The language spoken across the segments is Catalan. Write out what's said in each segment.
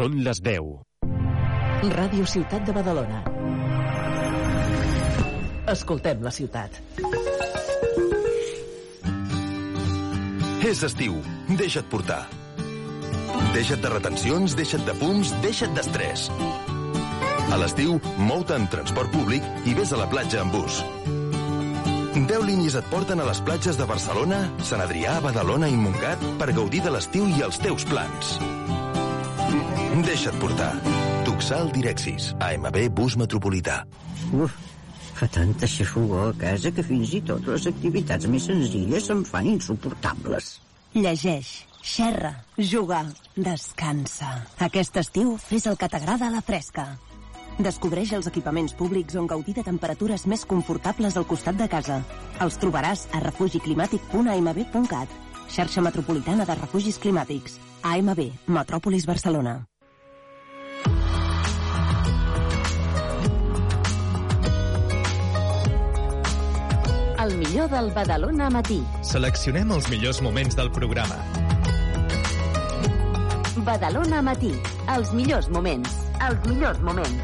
Són les 10. Ràdio Ciutat de Badalona. Escoltem la ciutat. És estiu. Deixa't portar. Deixa't de retencions, deixa't de fums, deixa't d'estrès. A l'estiu, mou-te en transport públic i vés a la platja amb bus. 10 línies et porten a les platges de Barcelona, Sant Adrià, Badalona i Montgat per gaudir de l'estiu i els teus plans. Deixa't portar. Tuxal Direxis. AMB Bus Metropolità. Uf, fa tanta xafogor a casa que fins i tot les activitats més senzilles se'm fan insuportables. Llegeix, xerra, juga, descansa. Aquest estiu fes el que t'agrada a la fresca. Descobreix els equipaments públics on gaudir de temperatures més confortables al costat de casa. Els trobaràs a refugiclimàtic.amb.cat. Xarxa Metropolitana de Refugis Climàtics. AMB, Metròpolis Barcelona. El millor del Badalona matí. Seleccionem els millors moments del programa. Badalona matí. Els millors moments. Els millors moments.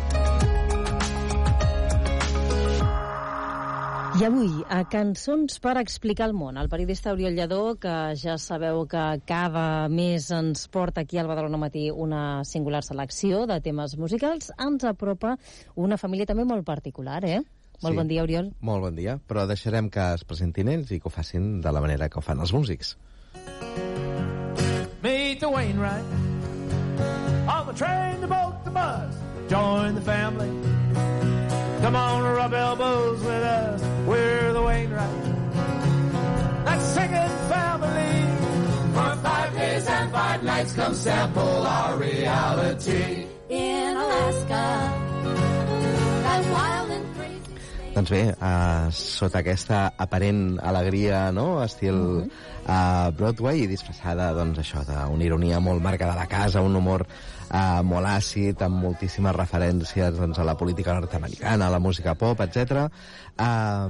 I avui, a Cançons per explicar el món, el periodista Oriol Lledó, que ja sabeu que cada mes ens porta aquí al Badalona Matí una singular selecció de temes musicals, ens apropa una família també molt particular, eh? Molt Sí. bon dia, Oriol. Molt bon dia, però deixarem que es presentin ells i que ho facin de la manera que ho fan els músics. Meet the Wainwright on the train, the boat, the bus. Join the family. Come on, rub elbows with us. We're the Wainwright. That singing family. For five days and five nights, come sample our reality. In Alaska, that wild and Doncs bé, uh, sota aquesta aparent alegria, no?, estil uh, Broadway, i disfressada, doncs, això, d'una ironia molt marcada de la casa, un humor uh, molt àcid, amb moltíssimes referències doncs, a la política nord-americana, a la música pop, etc. Uh,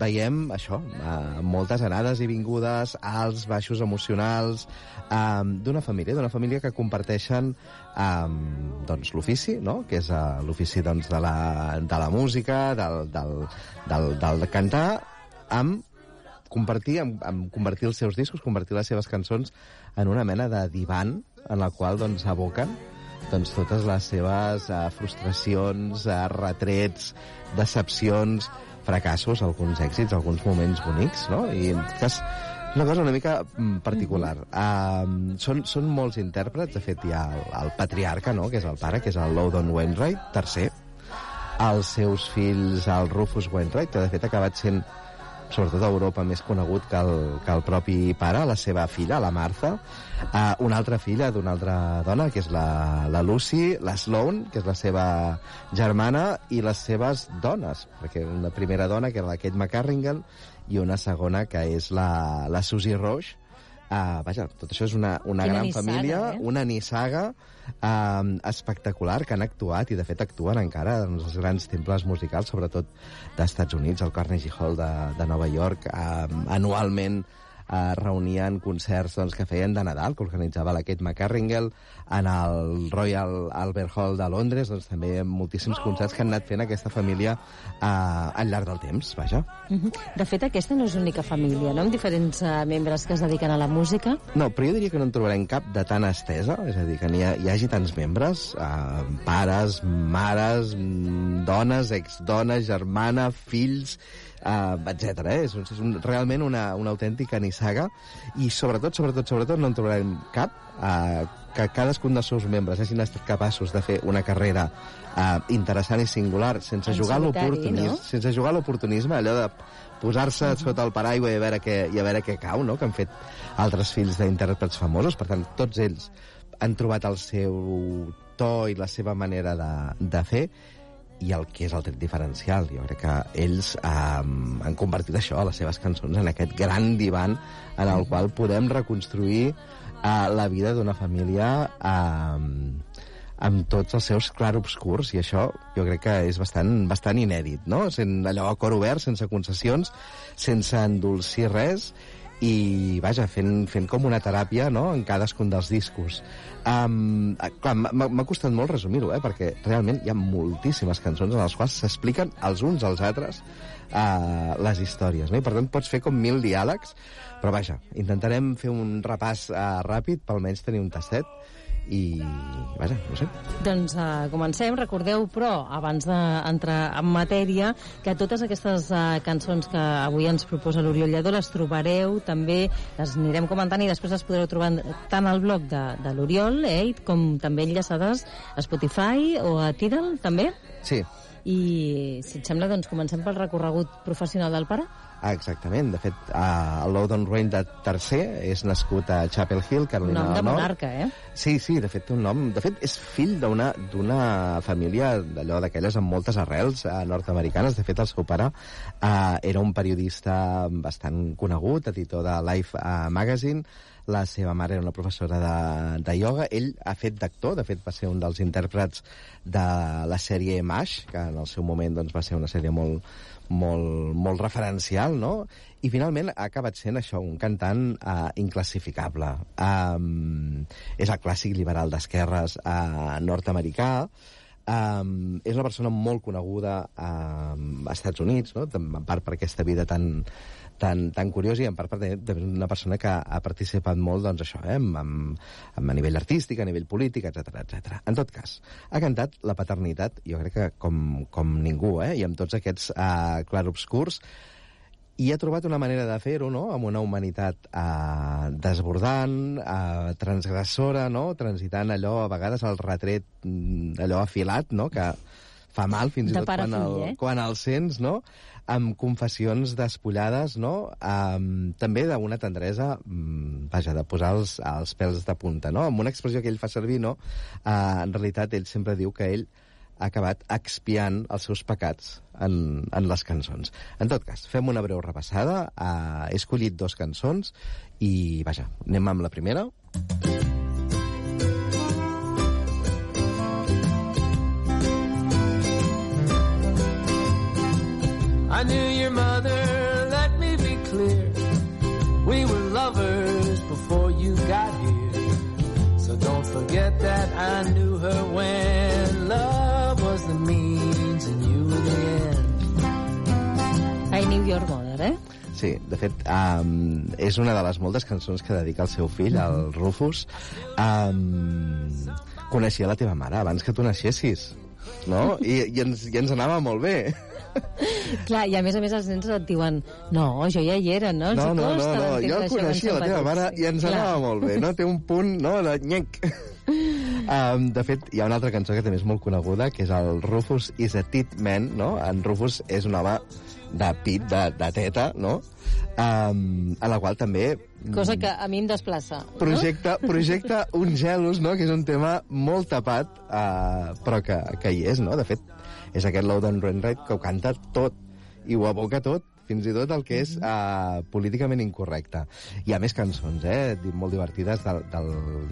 veiem això, uh, moltes anades i vingudes, alts, baixos emocionals, uh, d'una família, d'una família que comparteixen um, doncs, l'ofici, no? que és uh, l'ofici doncs, de, la, de la música, del, del, del, del cantar, amb compartir, amb, amb convertir els seus discos, convertir les seves cançons en una mena de divan en la qual doncs, aboquen doncs, totes les seves uh, frustracions, uh, retrets, decepcions, fracassos, alguns èxits, alguns moments bonics, no? I en tot cas, una cosa una mica mm, particular. Uh, són, són molts intèrprets, de fet hi ha el, el patriarca, no?, que és el pare, que és el Loudon Wainwright, tercer, els seus fills, el Rufus Wainwright, que de fet ha acabat sent sobretot a Europa, més conegut que el, que el propi pare, la seva filla, la Martha, uh, una altra filla d'una altra dona, que és la, la Lucy, la Sloane, que és la seva germana, i les seves dones, perquè una primera dona, que era la Kate McCarrigan, i una segona, que és la, la Susie Roche, Uh, vaja, tot això és una, una Quina gran nissaga, família, eh? una nissaga uh, espectacular que han actuat i de fet actuen encara en els grans temples musicals, sobretot d'Estats Units, el Carnegie Hall de, de Nova York. Uh, anualment uh, reunien concerts doncs, que feien de Nadal, que organitzava la Kate McCarringel, en el Royal Albert Hall de Londres, doncs també moltíssims concerts que han anat fent aquesta família uh, al llarg del temps, vaja. Mhm. De fet, aquesta no és l'única família, no?, amb diferents uh, membres que es dediquen a la música. No, però jo diria que no en trobarem cap de tan estesa, és a dir, que n'hi ha, hi hagi tants membres, eh, pares, mares, mm, dones, exdones, germana, fills, eh, etc. Eh? És, un- és un, realment una, una autèntica nissaga i sobretot, sobretot, sobretot no en trobarem cap eh, que cadascun dels seus membres hagin estat capaços de fer una carrera eh, interessant i singular sense En jugar l'oportunisme, no? sense jugar l'oportunisme, allò de posar-se sota el paraigua i a veure què, i a veure què cau, no? que han fet altres fills d'intèrprets famosos. Per tant, tots ells han trobat el seu to i la seva manera de, de fer i el que és el tret diferencial. Jo crec que ells um, han convertit això, les seves cançons, en aquest gran divan en el qual podem reconstruir uh, la vida d'una família um, amb tots els seus clarobscurs, i això jo crec que és bastant, bastant inèdit, no? Sent allò a cor obert, sense concessions, sense endolcir res, i, vaja, fent, fent com una teràpia no? en cadascun dels discos. Um, clar, m'ha costat molt resumir-ho, eh? perquè realment hi ha moltíssimes cançons en les quals s'expliquen els uns als altres uh, les històries, no? i per tant pots fer com mil diàlegs, però vaja, intentarem fer un repàs uh, ràpid, pel menys tenir un tastet, i, vaja, no sé. Doncs uh, comencem. Recordeu, però, abans d'entrar en matèria, que totes aquestes uh, cançons que avui ens proposa l'Oriol Lledó les trobareu també, les anirem comentant i després les podreu trobar tant al blog de, de l'Oriol, eh, com també enllaçades a Spotify o a Tidal, també. Sí, I, si et sembla, doncs comencem pel recorregut professional del pare. Ah, exactament. De fet, uh, Loudon Rain de tercer és nascut a Chapel Hill, Un Carolina nom de del Nord. monarca, eh? Sí, sí, de fet un nom... De fet, és fill d'una família d'allò d'aquelles amb moltes arrels eh, nord-americanes. De fet, el seu pare eh, era un periodista bastant conegut, editor de Life eh, Magazine, la seva mare era una professora de, de ioga. Ell ha fet d'actor, de fet va ser un dels intèrprets de la sèrie MASH, que en el seu moment doncs, va ser una sèrie molt, molt, molt referencial, no? I finalment ha acabat sent això, un cantant uh, inclassificable. Um, és el clàssic liberal d'esquerres uh, nord-americà, Um, és una persona molt coneguda um, als Estats Units, no? en part per aquesta vida tan, tan, tan curiosa i en part també una persona que ha participat molt doncs, això, eh? amb, amb, amb, a nivell artístic, a nivell polític, etc etc. En tot cas, ha cantat la paternitat, jo crec que com, com ningú, eh? i amb tots aquests uh, clarobscurs, i ha trobat una manera de fer-ho, no?, amb una humanitat eh, desbordant, eh, transgressora, no?, transitant allò, a vegades, el retret mm, allò afilat, no?, que fa mal fins i tot quan, fill, el, eh? quan el sents, no?, amb confessions despullades, no?, um, també d'una tendresa, mm, vaja, de posar els, els pèls de punta, no?, amb una expressió que ell fa servir, no?, eh, en realitat ell sempre diu que ell ha acabat expiant els seus pecats en, en les cançons. En tot cas, fem una breu repassada. Uh, he escollit dos cançons i, vaja, anem amb la primera. I knew your mother, let me be clear. We were lovers before you got here. So don't forget that I knew her when love was the means and you were the end. I Knew Your Mother, eh? Sí, de fet, um, és una de les moltes cançons que dedica al seu fill, al Rufus. Um, coneixia la teva mare abans que tu naixessis, no? I, i, ens, I ens anava molt bé. Clar, i a més a més els nens et diuen no, jo ja hi era, no? Els No, no, no, no, jo quan coneixia la teva mare i ens Clar. anava molt bé, no? Té un punt, no?, de nyec. Um, de fet, hi ha una altra cançó que també és molt coneguda, que és el Rufus is a tit man, no? En Rufus és un home de pit, de, de teta, no? Um, a la qual també Cosa que a mi em desplaça. projecta, projecta un gelos, no?, que és un tema molt tapat, uh, però que, que hi és, no? De fet, és aquest Loudon Renright que ho canta tot, i ho aboca tot, fins i tot el que és uh, políticament incorrecte. Hi ha més cançons, eh?, molt divertides del, del,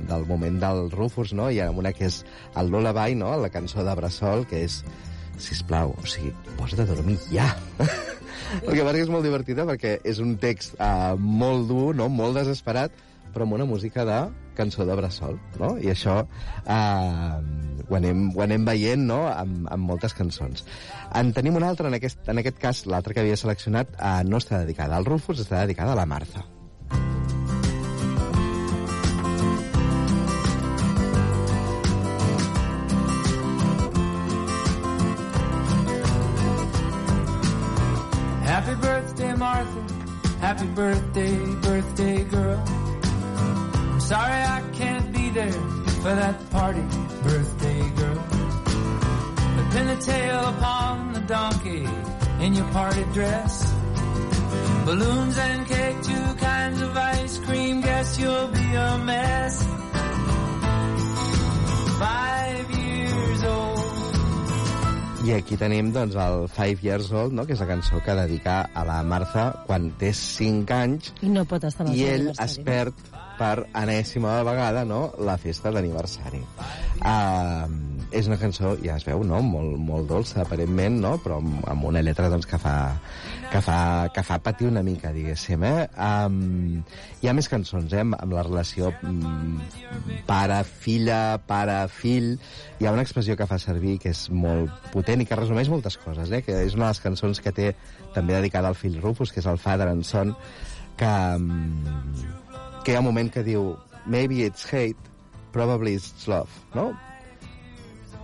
del moment del Rufus, no? Hi ha una que és el Lullaby, no?, la cançó de Bressol, que és sisplau, o sigui, posa't a dormir ja. El que passa que és molt divertida perquè és un text uh, molt dur, no? molt desesperat, però amb una música de cançó de bressol, no? I això uh, ho, anem, ho anem veient, no?, amb, amb moltes cançons. En tenim una altra, en aquest, en aquest cas, l'altra que havia seleccionat, uh, no està dedicada al Rufus, està dedicada a la Martha. Happy birthday, Martha. Happy birthday, birthday girl. Sorry I can't be there for that party, birthday girl. The tail upon the donkey in your party dress. Balloons and cake, two kinds of ice cream. Guess you'll be a mess. Five years old. I aquí tenim, doncs, el Five Years Old, no?, que és la cançó que dedica a la Martha quan té 5 anys I no pot estar i ell es perd per enèsima vegada no, la festa d'aniversari. Uh, és una cançó, ja es veu, no? molt, molt dolça, aparentment, no? però amb, amb una lletra doncs, que, fa, que, fa, que fa patir una mica, diguéssim. Eh? Um, hi ha més cançons, eh? amb, la relació um, pare-filla, pare-fill. Hi ha una expressió que fa servir que és molt potent i que resumeix moltes coses, eh? que és una de les cançons que té també dedicada al fill Rufus, que és el Father and Son, que, um, que hi ha un moment que diu maybe it's hate, probably it's love, no?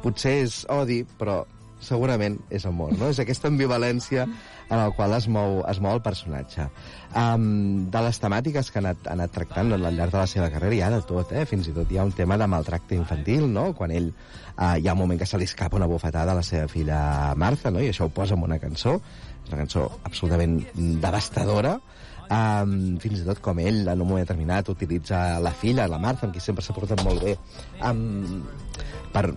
Potser és odi, però segurament és amor, no? És aquesta ambivalència en la qual es mou, es mou el personatge. Um, de les temàtiques que ha anat, ha anat tractant al llarg de la seva carrera hi ha de tot, eh? Fins i tot hi ha un tema de maltracte infantil, no? Quan ell uh, hi ha un moment que se li escapa una bufetada a la seva filla Martha, no? I això ho posa en una cançó. És una cançó absolutament devastadora, Um, fins i tot com ell en un moment determinat utilitza la filla, la Martha, amb qui sempre s'ha portat molt bé, um, per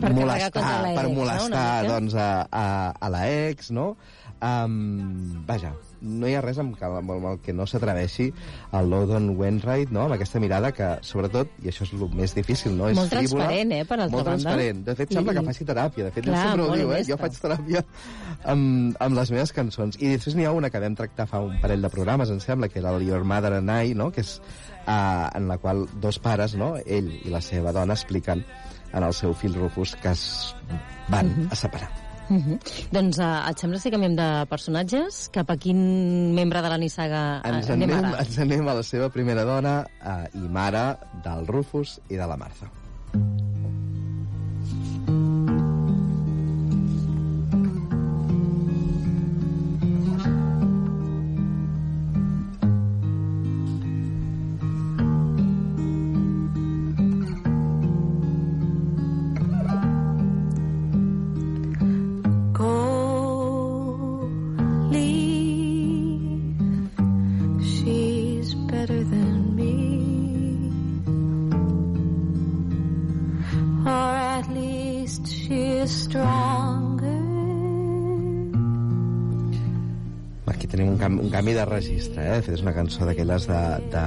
Per molestar, per no? molestar mica. doncs, a, a, a la ex, no? Um, vaja, no hi ha res amb, que- amb el que no s'atreveixi el Loudon Wainwright, no? amb aquesta mirada que, sobretot, i això és el més difícil, no? és Molt frívola, transparent, eh, per altra Molt banda. transparent. De fet, sembla I- que faci teràpia. De fet, Clar, jo sempre ho diu, eh? Jo faig teràpia amb, amb les meves cançons. I després n'hi ha una que vam tractar fa un parell de programes, em sembla, que era el Your Mother and I, no? que és uh, en la qual dos pares, no? ell i la seva dona, expliquen en el seu fill Rufus que es van Mhm. a separar. Uh -huh. Doncs uh, et sembla si canviem de personatges? Cap a quin membre de la nissaga uh, Ens anem anem, ara? ens anem a la seva primera dona uh, i mare del Rufus i de la Martha. Go registre, eh? És una cançó d'aquelles de, de,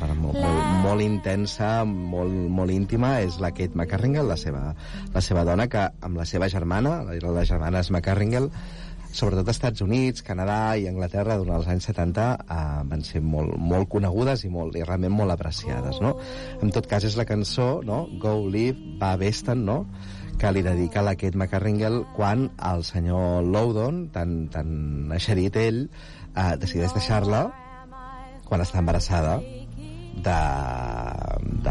de molt, molt, molt intensa, molt, molt íntima. És la Kate McCarringle, la seva, la seva dona, que amb la seva germana, la, la germana és McCarringle, sobretot als Estats Units, Canadà i Anglaterra durant els anys 70 eh, van ser molt, molt conegudes i, molt, i realment molt apreciades, no? En tot cas, és la cançó, no? Go Live, Va Weston, no? que li dedica la Kate McCarringle quan el senyor Loudon, tan, tan eixerit ell, eh, decideix deixar-la quan està embarassada d'un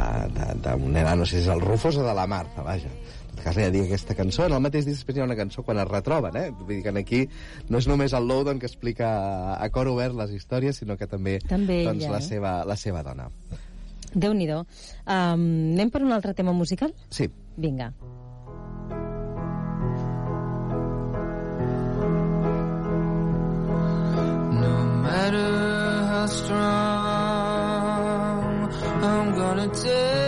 nen, no sé si és el Rufus o de la Marta, vaja. En tot cas, li dedica aquesta cançó. En el mateix dia després hi ha una cançó quan es retroben, eh? Vull dir que aquí no és només el Loudon que explica a cor obert les històries, sinó que també, També doncs, ella, la, eh? seva, la seva dona. Déu-n'hi-do. Um, anem per un altre tema musical? Sí. Vinga. No matter how strong, I'm gonna take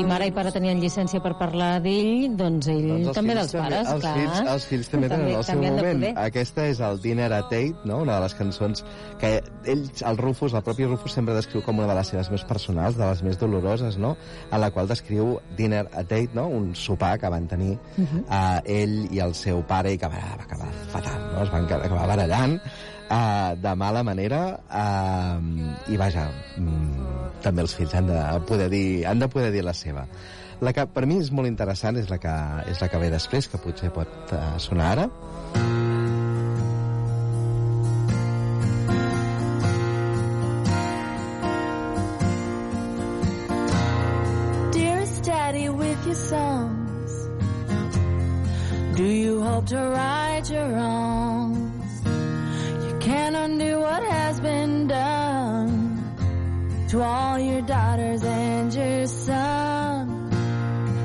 I mare i pare tenien llicència per parlar d'ell, doncs ell Doncs els també dels pares, els clar. Fills, els fills també, tenen el seu també moment. Aquesta és el Dinner at Eight, no? una de les cançons que ell, el Rufus, el propi Rufus, sempre descriu com una de les seves més personals, de les més doloroses, no? a la qual descriu Dinner at Eight, no? un sopar que van tenir uh -huh. uh, ell i el seu pare i que va, va acabar fatal, no? es van acabar barallant uh, de mala manera uh, i vaja, mm, també els fills han de poder dir, han de poder dir la seva. La que per mi és molt interessant és la que, és la que ve després, que potser pot uh, sonar ara. With your songs, do you hope to right your wrongs? Can't undo what has been done to all your daughters and your son.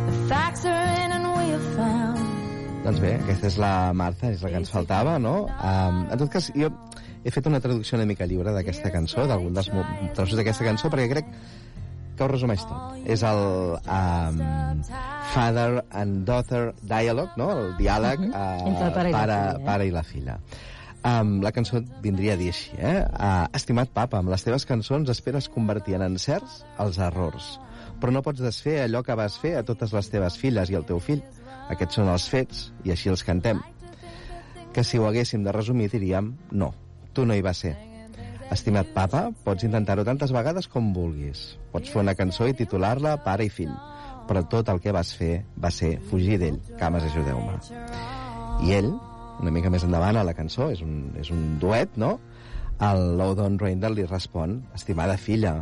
The facts are in and we have found. Doncs bé, aquesta és la Marta, és la que ens faltava, no? Um, en tot cas, jo he fet una traducció una mica lliure d'aquesta cançó, d'algun dels trossos d'aquesta cançó, perquè crec que ho resumeix tot. És el um, father and daughter dialogue, no? El diàleg uh, Entre el pare i la pare, filla. pare i la filla. Um, la cançó vindria a dir així, eh? Uh, Estimat papa, amb les teves cançons esperes convertir en encerts els errors. però no pots desfer allò que vas fer a totes les teves filles i al teu fill. Aquests són els fets, i així els cantem. Que si ho haguéssim de resumir diríem, no, tu no hi vas ser. Estimat papa, pots intentar-ho tantes vegades com vulguis. Pots fer una cançó i titular-la Pare i fill. Però tot el que vas fer va ser fugir d'ell. Cames, ajudeu-me. I ell, una mica més endavant a la cançó, és un, és un duet, no? El Loudon Reindel li respon, estimada filla,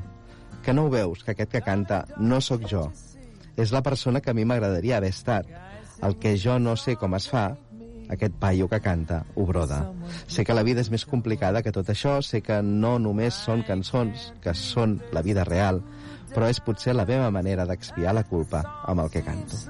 que no ho veus, que aquest que canta no sóc jo. És la persona que a mi m'agradaria haver estat. El que jo no sé com es fa, aquest paio que canta ho broda. Sé que la vida és més complicada que tot això, sé que no només són cançons, que són la vida real, però és potser la meva manera d'expiar la culpa amb el que canto.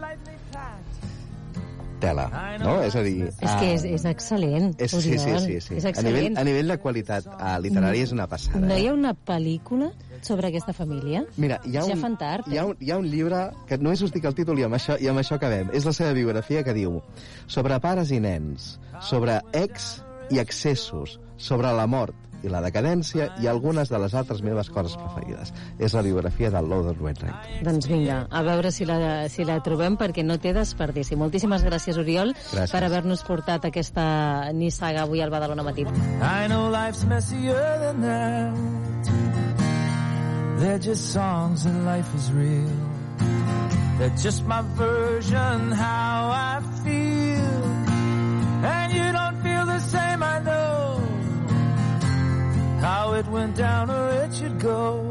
Tela, no? És a dir... És que és, és excel·lent, és, sí, sí, sí, sí. És A nivell, excel·lent. a nivell de qualitat uh, literària és una passada. No hi eh? ha una pel·lícula sobre aquesta família? Mira, hi ha, Ja un, fan tard, hi, ha un, hi ha un llibre que només us dic el títol i amb, això, i amb això acabem. És la seva biografia que diu sobre pares i nens, sobre ex i excessos, sobre la mort i la decadència i algunes de les altres meves coses preferides. És la biografia del Lothar Wainwright. Doncs vinga, a veure si la, si la trobem perquè no té desperdici. Moltíssimes gràcies, Oriol, Gràcies. per haver-nos portat aquesta nissaga avui al Badalona Matí. I know life's messier than that. They're just songs and life is real. They're just my version how I feel. And you How it went down or it should go.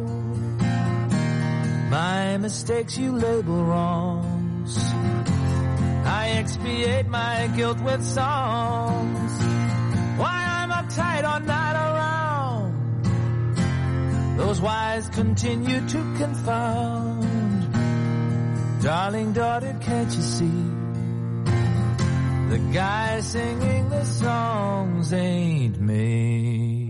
My mistakes you label wrongs. I expiate my guilt with songs. Why I'm uptight or not around. Those whys continue to confound. Darling daughter, can't you see? The guy singing the songs ain't me.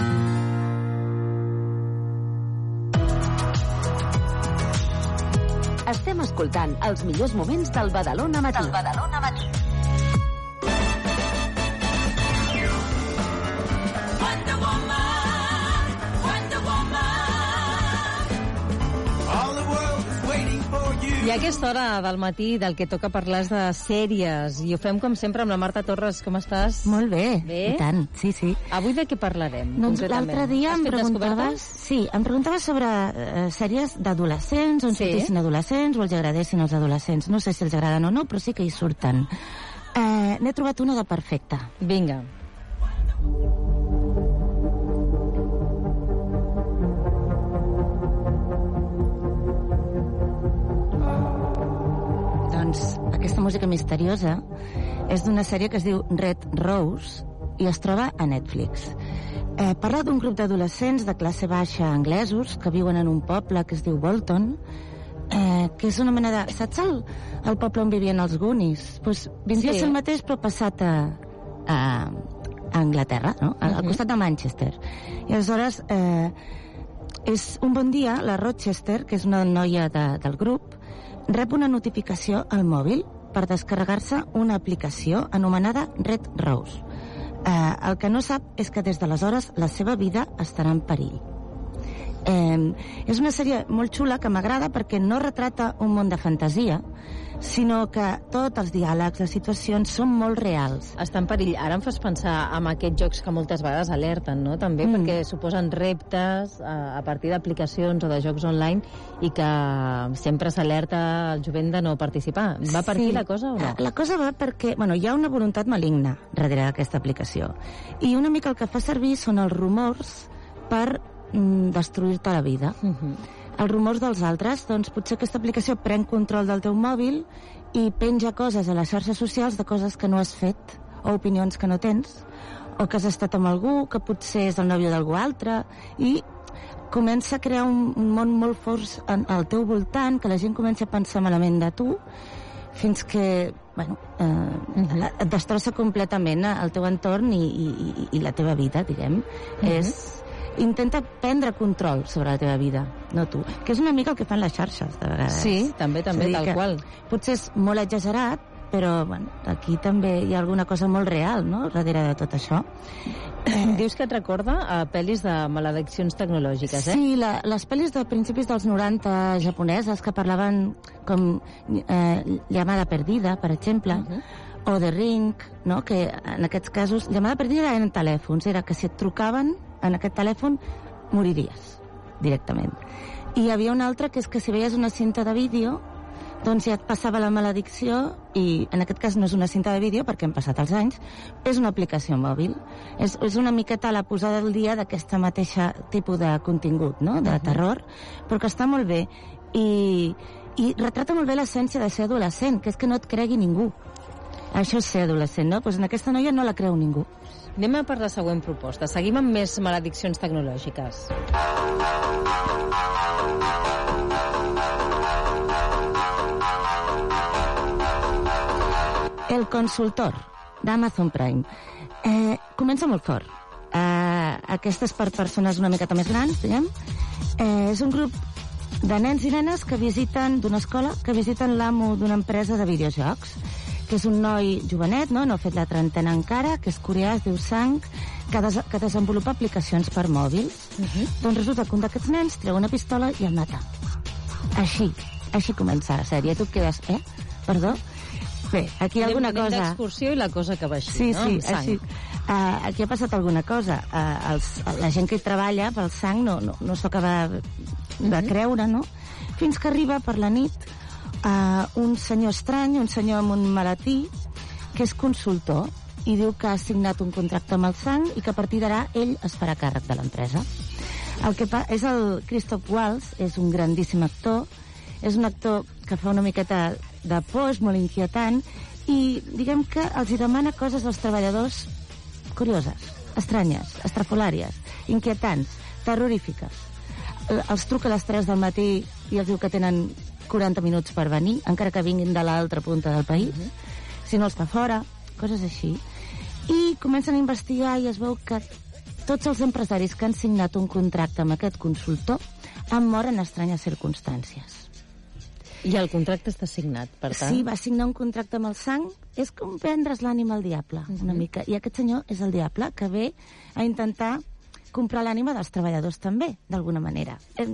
Estem escoltant els millors moments del Badalona Matí. Del Badalona Matí. Wonder Woman, I a aquesta hora del matí del que toca parlar és de sèries. I ho fem com sempre amb la Marta Torres. Com estàs? Molt bé, Bé? i tant, sí, sí. Avui de què parlarem, Doncs l'altre dia em preguntaves... Sí, em preguntaves sobre eh, sèries d'adolescents, on Sí. sortissin adolescents, o els agradessin els adolescents. No sé si els agraden o no, però sí que hi surten. Eh, N'he trobat una de perfecta. Vinga. Doncs aquesta música misteriosa és d'una sèrie que es diu Red Rose i es troba a Netflix. Eh, parla d'un grup d'adolescents de classe baixa anglesos que viuen en un poble que es diu Bolton, eh, que és una mena de... Saps el, el poble on vivien els Goonies? Pues vindria Sí. a ser el mateix però passat a, a, a Anglaterra, no? al, al Mhm. costat de Manchester. I aleshores eh, és un bon dia, la Rochester, que és una noia de, del grup, rep una notificació al mòbil per descarregar-se una aplicació anomenada Red Rose. Eh, el que no sap és que des d'aleshores la seva vida estarà en perill. Eh, és una sèrie molt xula que m'agrada perquè no retrata un món de fantasia, sinó que tots els diàlegs, les situacions són molt reals. Està en perill. Ara em fas pensar en aquests jocs que moltes vegades alerten, no? També, Mm. perquè suposen reptes a, a partir d'aplicacions o de jocs online i que sempre s'alerta el jovent de no participar. Va per aquí la cosa o no? La cosa va perquè bueno, hi ha una voluntat maligna darrere d'aquesta aplicació. I una mica el que fa servir són els rumors per mm, destruir-te la vida. Uh -huh. Els rumors dels altres, doncs potser aquesta aplicació pren control del teu mòbil i penja coses a les xarxes socials de coses que no has fet o opinions que no tens o que has estat amb algú que potser és el nòvio d'algú altre i comença a crear un, un món molt fort en, al teu voltant, que la gent comença a pensar malament de tu, fins que bueno, eh, et destrossa completament el teu entorn i, i, i, la teva vida, diguem. Mhm. És intenta prendre control sobre la teva vida, no tu. Que és una mica el que fan les xarxes, de vegades. Sí, també, també, tal qual. Potser és molt exagerat, però bueno, aquí també hi ha alguna cosa molt real no? darrere de tot això. Dius que et recorda a pel·lis de malediccions tecnològiques, eh? Sí, la, les pel·lis de principis dels 90 japoneses que parlaven com eh, Llamada Perdida, per exemple, uh -huh. O The Ring, no? que en aquests casos, Llamada Perdida eren telèfons, era que si et trucaven en aquest telèfon moriries directament. I hi havia una altra que és que si veies una cinta de vídeo doncs ja et passava la maledicció i en aquest cas no és una cinta de vídeo perquè han passat els anys, és una aplicació mòbil. És, és una miqueta la posada del dia d'aquesta mateixa tipus de contingut, no?, de terror, però que està molt bé i, i retrata molt bé l'essència de ser adolescent, que és que no et cregui ningú. Això és ser adolescent, no? Pues en aquesta noia no la creu ningú. Anem a per la següent proposta. Seguim amb més malediccions tecnològiques. El consultor, d'Amazon Prime. Eh, comença molt fort. Eh, aquesta és per persones una miqueta més grans, diguem. Eh, és un grup de nens i nenes que visiten d'una escola, que visiten l'amo d'una empresa de videojocs que és un noi jovenet, no? no ha fet la trentena encara, que és coreà, es diu Sang, que, des que desenvolupa aplicacions per mòbils. Uh -huh. Doncs resulta que un d'aquests nens treu una pistola i el mata. Així, així comença la sèrie. Tu et quedes, eh? Perdó? Bé, aquí hi ha alguna cosa... D'excursió i la cosa que va així, Sí, no? sí, sang. així. Uh, aquí ha passat alguna cosa. Uh, els, la gent que hi treballa pel sang no, no, no s'ho acaba de Mhm. creure, no? Fins que arriba per la nit uh, un senyor estrany, un senyor amb un malatí, que és consultor i diu que ha signat un contracte amb el sang i que a partir d'ara ell es farà càrrec de l'empresa. El que és el Christoph Waltz, és un grandíssim actor, és un actor que fa una miqueta de por, és molt inquietant, i diguem que els hi demana coses als treballadors curioses, estranyes, estrafolàries, inquietants, terrorífiques. Eh, Els truca a les 3 del matí i els diu que tenen 40 minuts per venir, encara que vinguin de l'altra punta del país, uh -huh. si no està fora, coses així. I comencen a investigar i es veu que tots els empresaris que han signat un contracte amb aquest consultor han mort en estranyes circumstàncies. I el contracte està signat, per tant... Sí, va signar un contracte amb el sang. És com vendre's l'ànima al diable, uh -huh. una mica. I aquest senyor és el diable que ve a intentar comprar l'ànima dels treballadors també, d'alguna manera. Eh,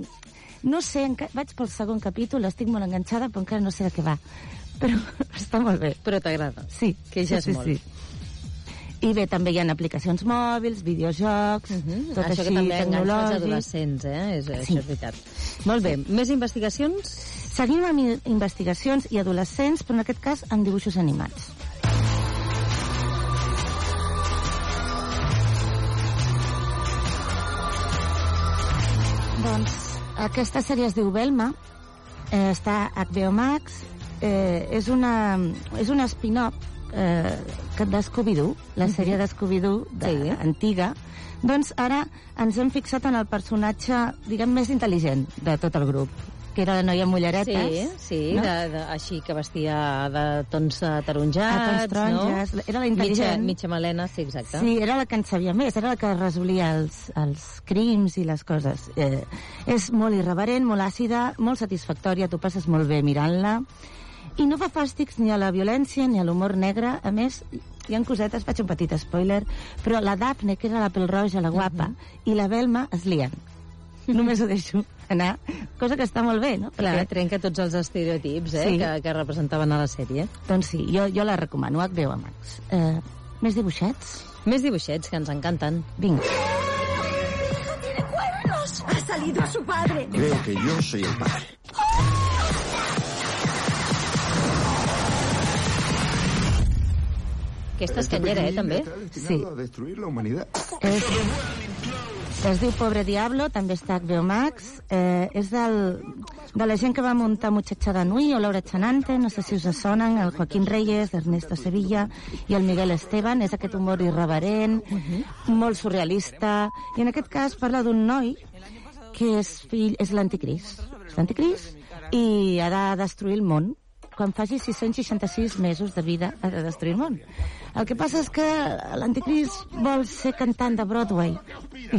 no sé, enca... vaig pel segon capítol, estic molt enganxada, però encara no sé de què va. Però està molt bé. Però t'agrada. Sí. Que ja sí, és sí, molt. Sí. I bé, també hi ha aplicacions mòbils, videojocs, uh -huh. tot Això així que també enganxa els adolescents, eh? És, Sí. Això és veritat. Molt bé. Més investigacions? Seguim amb investigacions i adolescents, però en aquest cas amb dibuixos animats. Aquesta sèrie es diu Velma, eh, està a HBO Max, eh, és una, és una spin-off eh, que de Scooby-Doo, la sèrie de Scooby-Doo de, sí. antiga. Doncs ara ens hem fixat en el personatge, diguem, més intel·ligent de tot el grup, que era la noia amb. Sí, sí, no? de, de, així que vestia de tons eh, taronjats, A tons taronges, no? era la intel·ligent. Mitja, mitja melena, sí, exacte. Sí, era la que en sabia més, era la que resolia els, els crims i les coses. Eh, és molt irreverent, molt àcida, molt satisfactòria, tu passes molt bé mirant-la, i no fa fàstics ni a la violència ni a l'humor negre. A més, hi ha cosetes, faig un petit spoiler, però la Daphne, que era la pèl roja, la guapa, i la Velma es lien. Només ho deixo anar. Cosa que està molt bé, no? Clar, trenca tots els estereotips eh, Sí. que, que representaven a la sèrie. Doncs sí, jo, jo la recomano, HBO Max. Eh, més dibuixets? Més dibuixets, que ens encanten. Vinga. ¡Tiene cuernos! ¡Ha salido su padre! Creo que yo soy el padre. Aquesta és canyera, eh, també? Sí. a destruir la humanidad. És, es diu Pobre Diablo, també està a HBO Max. Eh, és del, de la gent que va muntar Muchacha de Nui o Laura Chanante, no sé si us sonen, el Joaquín Reyes, Ernesto Sevilla i el Miguel Esteban. És aquest humor irreverent, molt surrealista, i en aquest cas parla d'un noi que és fill, és l'anticrist. És l'anticrist i ha de destruir el món. Quan faci 666 mesos de vida ha de destruir el món. El que passa és que l'anticrist vol ser cantant de Broadway.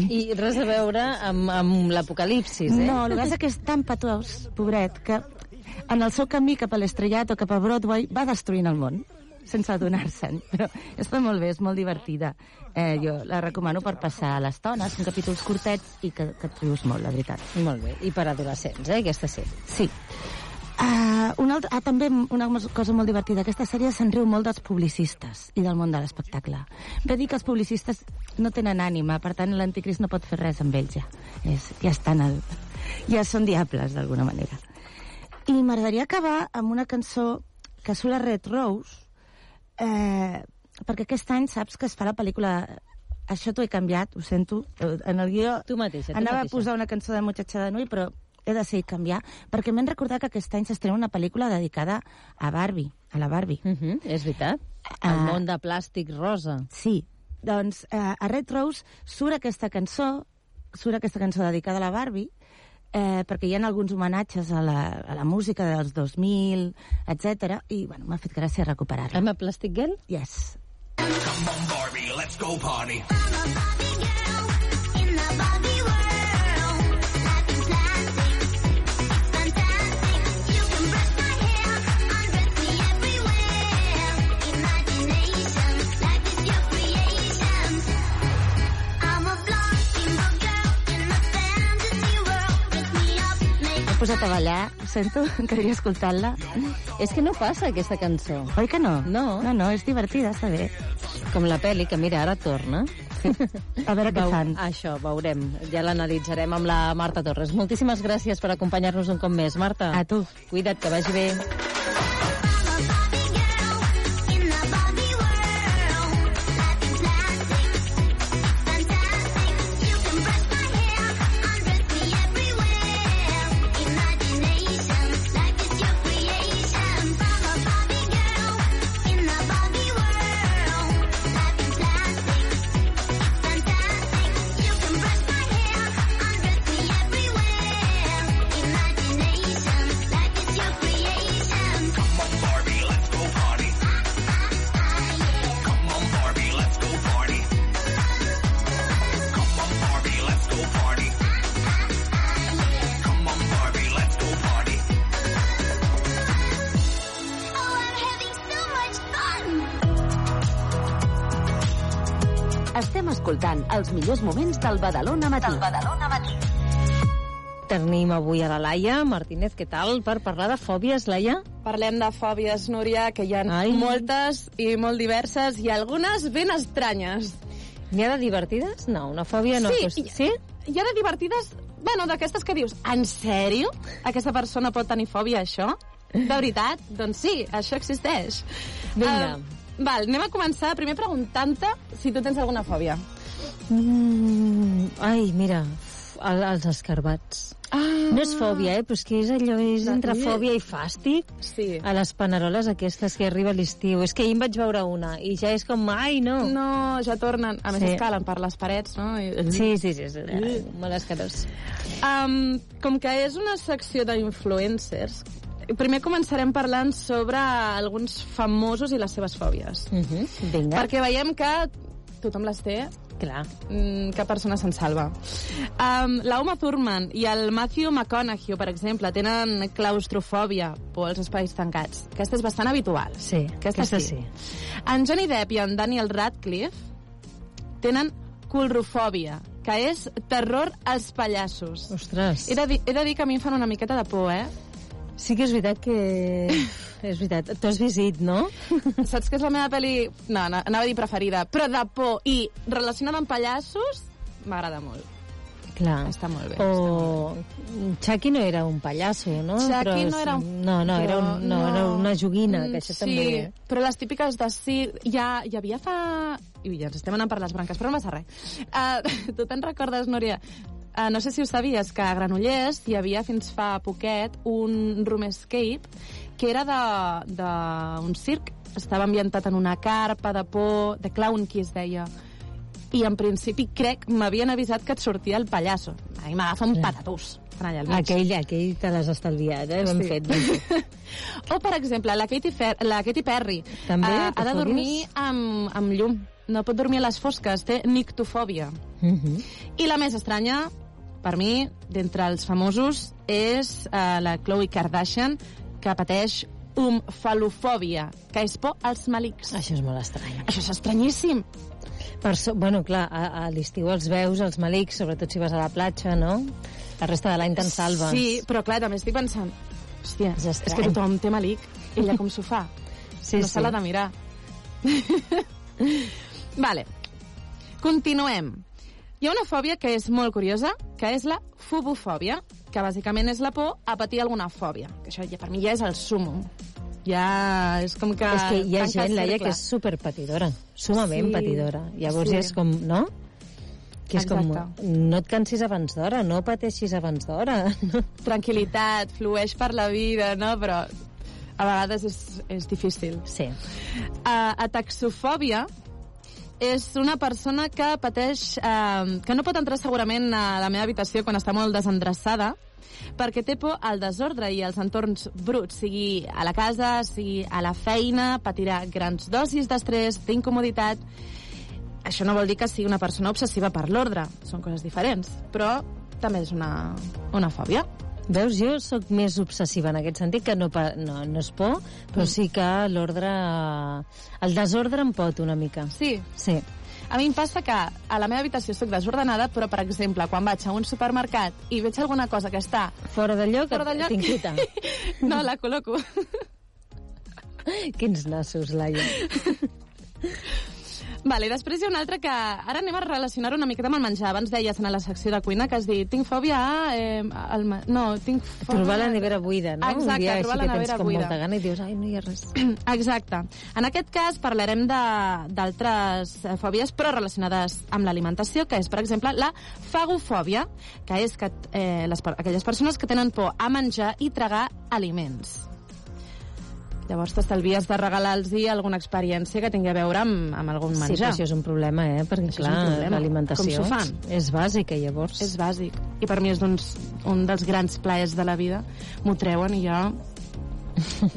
I res a veure amb, amb l'apocalipsis, eh? No, el que passa que és tan patós, pobret, que en el seu camí cap a l'estrellat o cap a Broadway va destruint el món. sense adonar-se'n. Però està molt bé, és molt divertida. Eh, jo la recomano per passar l'estona, són capítols curtets i que, que et rius molt, la veritat. Molt bé, i per adolescents, eh, aquesta sí. Sí. Uh, una altra, ah, també una cosa molt divertida. Aquesta sèrie se'n riu molt dels publicistes i del món de l'espectacle. Ve dir que els publicistes no tenen ànima, per tant l'anticrist no pot fer res amb ells ja. És, ja estan al... Ja són diables, d'alguna manera. I m'agradaria acabar amb una cançó que surt a Red Rose, eh, perquè aquest any saps que es fa la pel·lícula això t'ho he canviat, ho sento. En el guió tu mateixa, tu anava mateixa. a posar una cançó de Muchacha de Nui, però he decidit canviar, perquè m'han recordat que aquest any s'estrena una pel·lícula dedicada a Barbie, a la Barbie. Uh -huh, és veritat. El Ah. món de plàstic rosa. Sí, doncs eh, a Red Rose surt aquesta cançó, surt aquesta cançó dedicada a la Barbie, eh, perquè hi ha alguns homenatges a la, a la música dels 2000, etc. i bueno, m'ha fet gràcia recuperar-la. I'm a Plastic Girl? Yes. Come on, Barbie, let's go party. M'he posat a ballar, sento, quedaria escoltant-la. És que no passa, aquesta cançó. Oi que no? No. No, no, és divertida, està bé. Com la pel·li, que mira, ara torna. A veure què Veu- fan. Això, veurem. Ja l'analitzarem amb la Marta Torres. Moltíssimes gràcies per acompanyar-nos un cop més, Marta. A tu. Cuida't, que vagi bé. Millors moments del Badalona Matí. Del Badalona Matí. Tenim avui a la Laia Martínez, què tal? Per parlar de fòbies, Laia? Parlem de fòbies, Núria, que hi ha Ai. moltes i molt diverses i algunes ben estranyes. N'hi ha de divertides? No, una fòbia no. Sí, Pues, i- sí? Hi ha de divertides, bueno, d'aquestes que dius, en sèrio? Aquesta persona pot tenir fòbia a això? De veritat? doncs sí, això existeix. Vinga. Uh, val, anem a començar primer preguntant-te si tu tens alguna fòbia. Mm, ai, mira, el, els escarbats. Ah. No és fòbia, eh? Però és que és allò, és entre fòbia i fàstic. Sí. A les paneroles aquestes que arriba l'estiu. És que ahir vaig veure una i ja és com, ai, no. No, ja tornen. A més, Sí. es calen per les parets, no? Sí, sí, sí, és, és molt escarós. Um, com que és una secció d'influencers, primer començarem parlant sobre alguns famosos i les seves fòbies. Uh -huh. Vinga. Perquè veiem que tothom les té. Clar. Mm, cap persona se'n salva. Um, la Uma Thurman i el Matthew McConaughey, per exemple, tenen claustrofòbia por als espais tancats. Aquesta és bastant habitual. Sí, aquesta, aquesta sí. sí. En Johnny Depp i en Daniel Radcliffe tenen culrofòbia, que és terror als pallassos. Ostres. He de, dir, he de dir que a mi em fan una miqueta de por, eh? Sí que és veritat que... és veritat. Tu has visit, no? Saps que és la meva pel·li... No, no, anava a dir preferida, però de por i relacionada amb pallassos, m'agrada molt. Clar. Està molt bé. O Chucky no era un pallasso, no? Chucky Però no era un... No, no, era, un, no, era una joguina, que això sí, també... però les típiques de sí... Ja, hi havia fa... Ui, ja ens estem anant per les branques, però no passa res. Uh, tu te'n recordes, Núria? Uh, no sé si ho sabies, que a Granollers hi havia fins fa poquet un room escape que era d'un circ. Estava ambientat en una carpa de por, de clown, qui es deia. I en principi crec m'havien avisat que et sortia el pallasso. A mi m'agafa un patatús. allà. Aquell, aquell te l'has estalviat, eh? Sí. fet. O, per exemple, la Katy, Fer la Katy Perry. També té ha de dormir amb, amb llum. No pot dormir a les fosques. Té nictofòbia. Mm -hmm. I la més estranya, per mi, d'entre els famosos, és eh, la Khloe Kardashian, que pateix umfalofòbia, que és por als malics. Això és molt estrany. Això és estranyíssim. Per so, bueno, clar, a, a l'estiu els veus, els malics, sobretot si vas a la platja, no? La resta de l'any te'n salves. Sí, però clar, també estic pensant... Hòstia, És és, estrany. és que tothom té malic. Ella com s'ho fa? Sí, no sí. se l'ha de mirar. vale. Continuem. Hi ha una fòbia que és molt curiosa, que és la fobofòbia, que bàsicament és la por a patir alguna fòbia. Que això ja, per mi ja és el súmum. Ja és com que... és que hi ha gent, Laia, que és superpatidora, sumament Sí. patidora. Llavors Sí. és com, no? Que és com, Exacte. no et cansis abans d'hora, no pateixis abans d'hora. No? Tranquilitat, flueix per la vida, no? Però a vegades és, és difícil. Sí. Uh, ataxofòbia és una persona que pateix... Uh, que no pot entrar segurament a la meva habitació quan està molt desendreçada, perquè té por al desordre i als entorns bruts, sigui a la casa, sigui a la feina, patirà grans dosis d'estrès, d'incomoditat... Això no vol dir que sigui una persona obsessiva per l'ordre, són coses diferents, però també és una, una fòbia. Veus, jo sóc més obsessiva en aquest sentit, que no, no, no és por, però Mm. sí que l'ordre... El desordre em pot una mica. Sí? Sí. A mi em passa que a la meva habitació estic desordenada, però, per exemple, quan vaig a un supermercat i veig alguna cosa que està... Fora de lloc, Fora de lloc. t'inquieta. no, la col·loco. Quins nassos, Laia. Vale, després hi ha una altra que... Ara anem a relacionar una miqueta amb el menjar. Abans deies en la secció de cuina que has dit tinc fòbia a... Eh, al. No, tinc fòbia... Trobar la nevera buida, no? Exacte, Un dia així trobar la que tens nevera buida. molta gana i dius, ai, no hi ha res. Exacte. En aquest cas parlarem d'altres eh, fòbies, però relacionades amb l'alimentació, que és, per exemple, la fagofòbia, que és que, eh, les, aquelles persones que tenen por a menjar i tragar aliments. Llavors t'estalvies de regalar-los alguna experiència que tingui a veure amb, amb algun Sí, menjar. però això és un problema, eh? Perquè, Això clar, l'alimentació Com s'ho fan? és bàsica, llavors. És bàsic. I per mi és doncs, un dels grans plaers de la vida. M'ho treuen i jo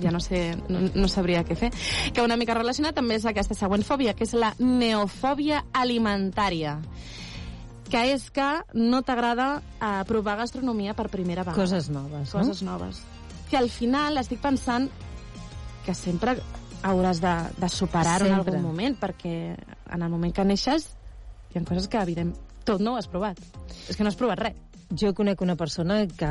ja no sé, no, no sabria què fer. Que una mica relacionat també és aquesta següent fòbia, que és la neofòbia alimentària que és que no t'agrada eh, provar gastronomia per primera vegada. Coses noves, no? Coses noves. Que al final estic pensant que sempre hauràs de, de superar-ho en algun moment, perquè en el moment que neixes hi ha coses que, evident, tot no ho has provat. És que no has provat res. Jo conec una persona que,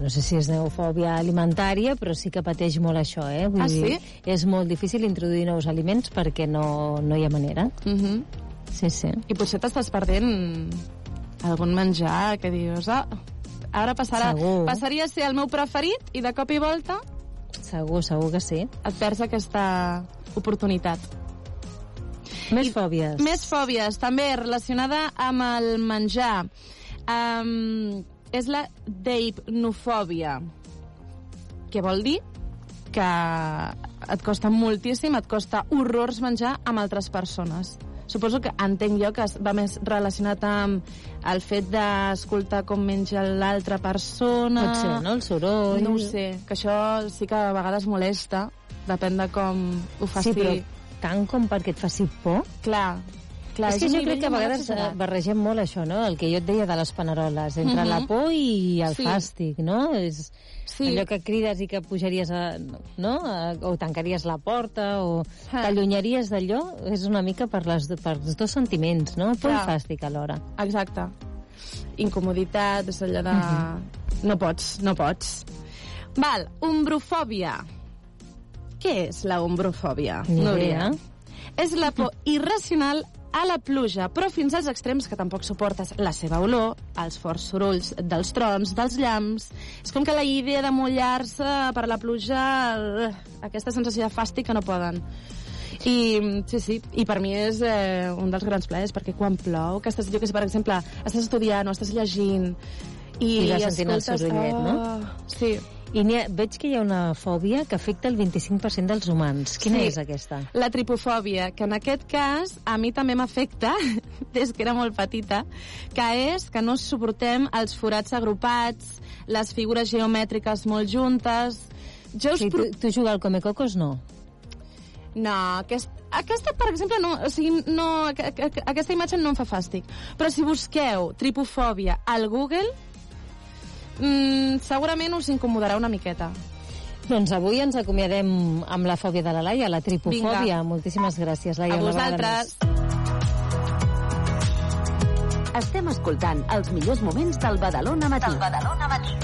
no sé si és neofòbia alimentària, però sí que pateix molt això, eh? Vull Ah, dir, sí? És molt difícil introduir nous aliments perquè no, no hi ha manera. Mm -hmm. Sí, sí. I potser t'estàs perdent algun menjar que dius, ah, ara passarà, Segur. passaria a ser el meu preferit i de cop i volta Segur, segur que sí. et perds aquesta oportunitat. Més fòbies. Més fòbies, també relacionada amb el menjar. Um, és la deipnofòbia. Què vol dir? Que et costa moltíssim, et costa horrors menjar amb altres persones. Suposo que entenc jo que va més relacionat amb el fet d'escoltar com menja l'altra persona... Pot ser, no? El soroll... No ho sé, que això sí que a vegades molesta, depèn de com ho faci. Sí, però tant com perquè et faci por... Clar, clar. és que jo crec que a vegades eh, barregem molt això, no? El que jo et deia de les paneroles, entre Mhm. la por i el Sí. fàstic, no? És Sí. allò que crides i que pujaries a, no? A, o tancaries la porta o Ah. t'allunyaries d'allò, és una mica per, les, per els dos sentiments, no? Por i Clar. fàstic alhora. Exacte. Incomoditat, és allò de... Mhm. No pots, no pots. Val, umbrofòbia. Què és la umbrofòbia, Ni Núria? És la por irracional a la pluja, però fins als extrems que tampoc suportes la seva olor, els forts sorolls dels trons, dels llamps... És com que la idea de mullar-se per la pluja... eh, Aquesta sensació de fàstic que no poden. I, sí, sí, i per mi és eh, un dels grans plaers, perquè quan plou, que estàs, jo que sé, per exemple, estàs estudiant o estàs llegint i, I vas sentint el sorollet, no? oh, Sí. I ha, veig que hi ha una fòbia que afecta el 25% dels humans. Quina Sí. és aquesta? La tripofòbia, que en aquest cas a mi també m'afecta, des que era molt petita, que és que no suportem els forats agrupats, les figures geomètriques molt juntes... Jo us Sí, tu, tu jugar al Comecocos no? No, aquest, aquesta, per exemple, no, o sigui, no, aqu- aqu- aquesta imatge no em fa fàstic. Però si busqueu tripofòbia al Google, mm, segurament us incomodarà una miqueta. Doncs avui ens acomiadem amb la fòbia de la Laia, la tripofòbia. Vinga. Moltíssimes gràcies, Laia. A vosaltres. Estem escoltant els millors moments del Badalona Matí. Del Badalona Matí.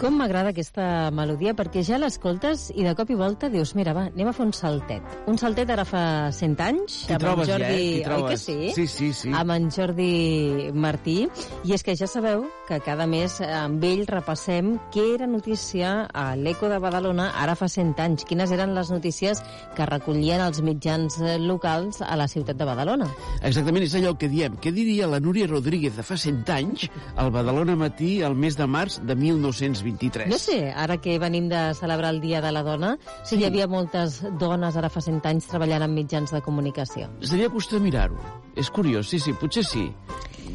Com m'agrada aquesta melodia, perquè ja l'escoltes i de cop i volta dius, mira, va, anem a fer un saltet. Un saltet ara fa 100 anys. T'hi amb en trobes ja, Jordi... eh? T'hi Oi que sí? Sí, sí, sí. Amb en Jordi Martí. I és que ja sabeu que cada mes amb ell repassem què era notícia a l'Eco de Badalona ara fa 100 anys. Quines eren les notícies que recollien els mitjans eh, locals a la ciutat de Badalona. Exactament, és allò que diem. Què diria la Núria Rodríguez de fa 100 anys al Badalona Matí el mes de març de 1923? No sé, ara que venim de celebrar el Dia de la Dona, si hi havia moltes dones ara fa 100 anys treballant en mitjans de comunicació. Seria de mirar-ho. És curiós, sí, sí, potser sí.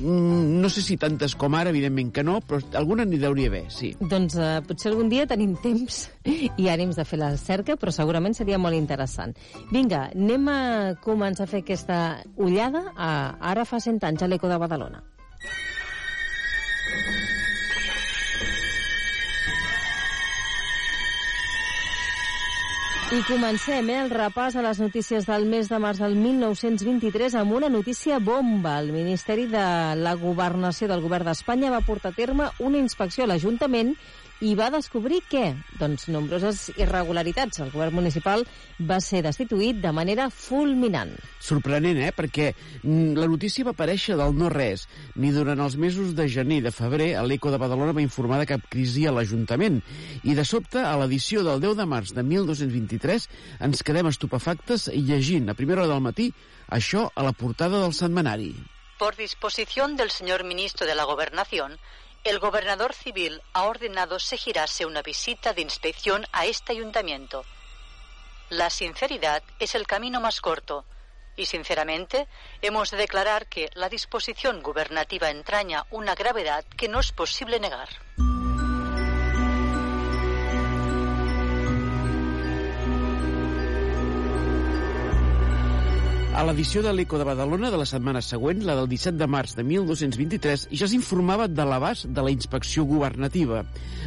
Mm, no sé si tantes com ara, evidentment que no, però alguna n'hi hauria haver, sí. Doncs eh, potser algun dia tenim temps i ànims de fer la cerca, però segurament seria molt interessant. Vinga, anem a començar a fer aquesta ullada a ara fa 100 anys a l'Eco de Badalona. I comencem eh, el repàs a les notícies del mes de març del 1923 amb una notícia bomba. El Ministeri de la Governació del Govern d'Espanya va portar a terme una inspecció a l'Ajuntament i va descobrir què? Doncs nombroses irregularitats. El govern municipal va ser destituït de manera fulminant. Sorprenent, eh? Perquè mm, la notícia va aparèixer del no-res. Ni durant els mesos de gener i de febrer l'Eco de Badalona va informar de cap crisi a l'Ajuntament. I de sobte, a l'edició del 10 de març de 1223, ens quedem estupefactes llegint a primera hora del matí això a la portada del setmanari. Por disposición del señor ministro de la Gobernación, el gobernador civil ha ordenado se girase una visita de inspección a este ayuntamiento. La sinceridad es el camino más corto y, sinceramente, hemos de declarar que la disposición gubernativa entraña una gravedad que no es posible negar. A l'edició de l'Eco de Badalona de la setmana següent, la del 17 de març de 1223, ja s'informava de l'abast de la inspecció governativa.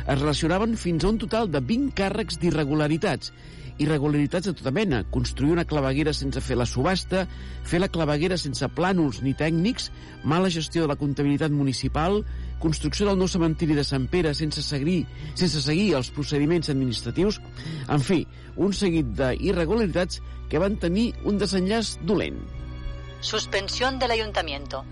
Es relacionaven fins a un total de 20 càrrecs d'irregularitats. Irregularitats de tota mena, construir una claveguera sense fer la subhasta, fer la claveguera sense plànols ni tècnics, mala gestió de la comptabilitat municipal, construcció del nou cementiri de Sant Pere sense seguir, sense seguir els procediments administratius, en fi, un seguit d'irregularitats que van tenir un desenllaç dolent. Suspensión del ayuntamiento.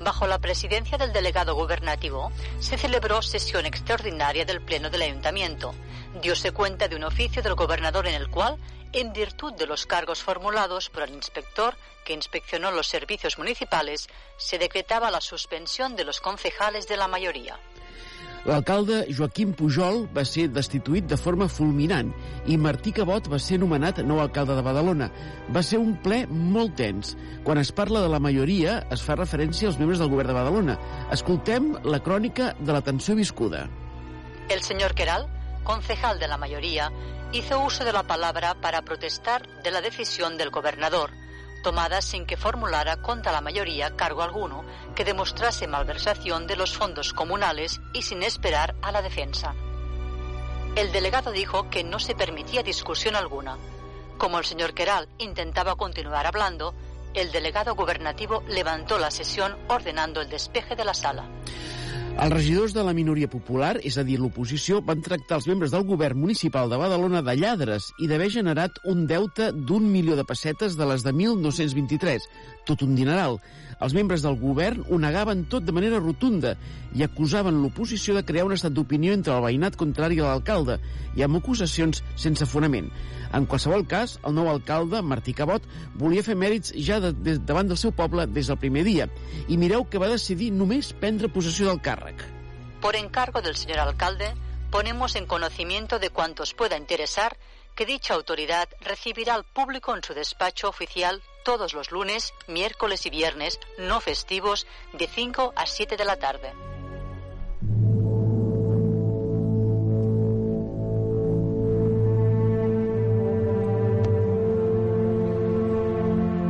Bajo la presidencia del delegado gubernativo, se celebró sesión extraordinaria del Pleno del Ayuntamiento. Diose cuenta de un oficio del gobernador en el cual, en virtud de los cargos formulados por el inspector que inspeccionó los servicios municipales, se decretaba la suspensión de los concejales de la mayoría. L'alcalde Joaquim Pujol va ser destituït de forma fulminant i Martí Cabot va ser nomenat nou alcalde de Badalona. Va ser un ple molt tens. Quan es parla de la majoria, es fa referència als membres del govern de Badalona. Escoltem la crònica de la tensió viscuda. El señor Queral, concejal de la mayoría, hizo uso de la palabra para protestar de la decisión del gobernador, tomada sin que formulara contra la mayoría cargo alguno que demostrase malversación de los fondos comunales y sin esperar a la defensa. El delegado dijo que no se permitía discusión alguna. Como el señor Queral intentaba continuar hablando, el delegado gubernativo levantó la sesión ordenando el despeje de la sala. Els regidors de la minoria popular, és a dir, l'oposició, van tractar els membres del govern municipal de Badalona de lladres i d'haver generat un deute d'un milió de pessetes de les de 1923, tot un dineral. Els membres del govern ho negaven tot de manera rotunda i acusaven l'oposició de crear un estat d'opinió entre el veïnat contrari a l'alcalde i amb acusacions sense fonament. En qualsevol cas, el nou alcalde, Martí Cabot, volia fer mèrits ja de, de, davant del seu poble des del primer dia. I mireu que va decidir només prendre possessió del càrrec. Por encargo del señor alcalde, ponemos en conocimiento de cuantos pueda interesar que dicha autoridad recibirá al público en su despacho oficial todos los lunes, miércoles y viernes no festivos de 5 a 7 de la tarde.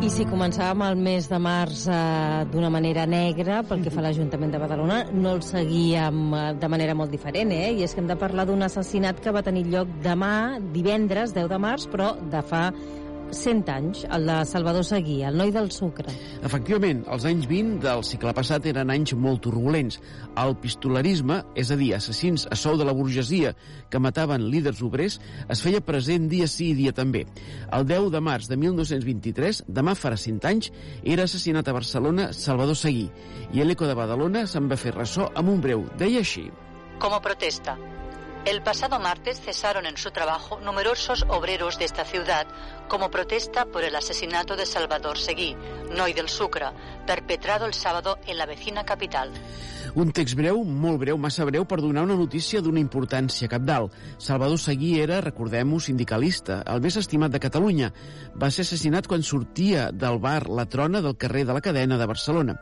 I si començàvem el mes de març eh, d'una manera negra pel que fa a l'Ajuntament de Badalona, no el seguíem eh, de manera molt diferent, eh? I és que hem de parlar d'un assassinat que va tenir lloc demà, divendres, 10 de març, però de fa 100 anys, el de Salvador Seguí, el noi del sucre. Efectivament, els anys 20 del segle passat eren anys molt turbulents. El pistolerisme, és a dir, assassins a sou de la burgesia que mataven líders obrers, es feia present dia sí i dia també. El 10 de març de 1923, demà farà 100 anys, era assassinat a Barcelona Salvador Seguí, i l'Eco de Badalona se'n va fer ressò amb un breu. Deia així. Como protesta, el pasado martes cesaron en su trabajo numerosos obreros de esta ciudad como protesta por el asesinato de Salvador Seguí, Noi del Sucre, perpetrado el sábado en la vecina capital. Un text breu, molt breu, massa breu, per donar una notícia d'una importància capdalt. Salvador Seguí era, recordem-ho, sindicalista, el més estimat de Catalunya. Va ser assassinat quan sortia del bar La Trona del carrer de la Cadena de Barcelona.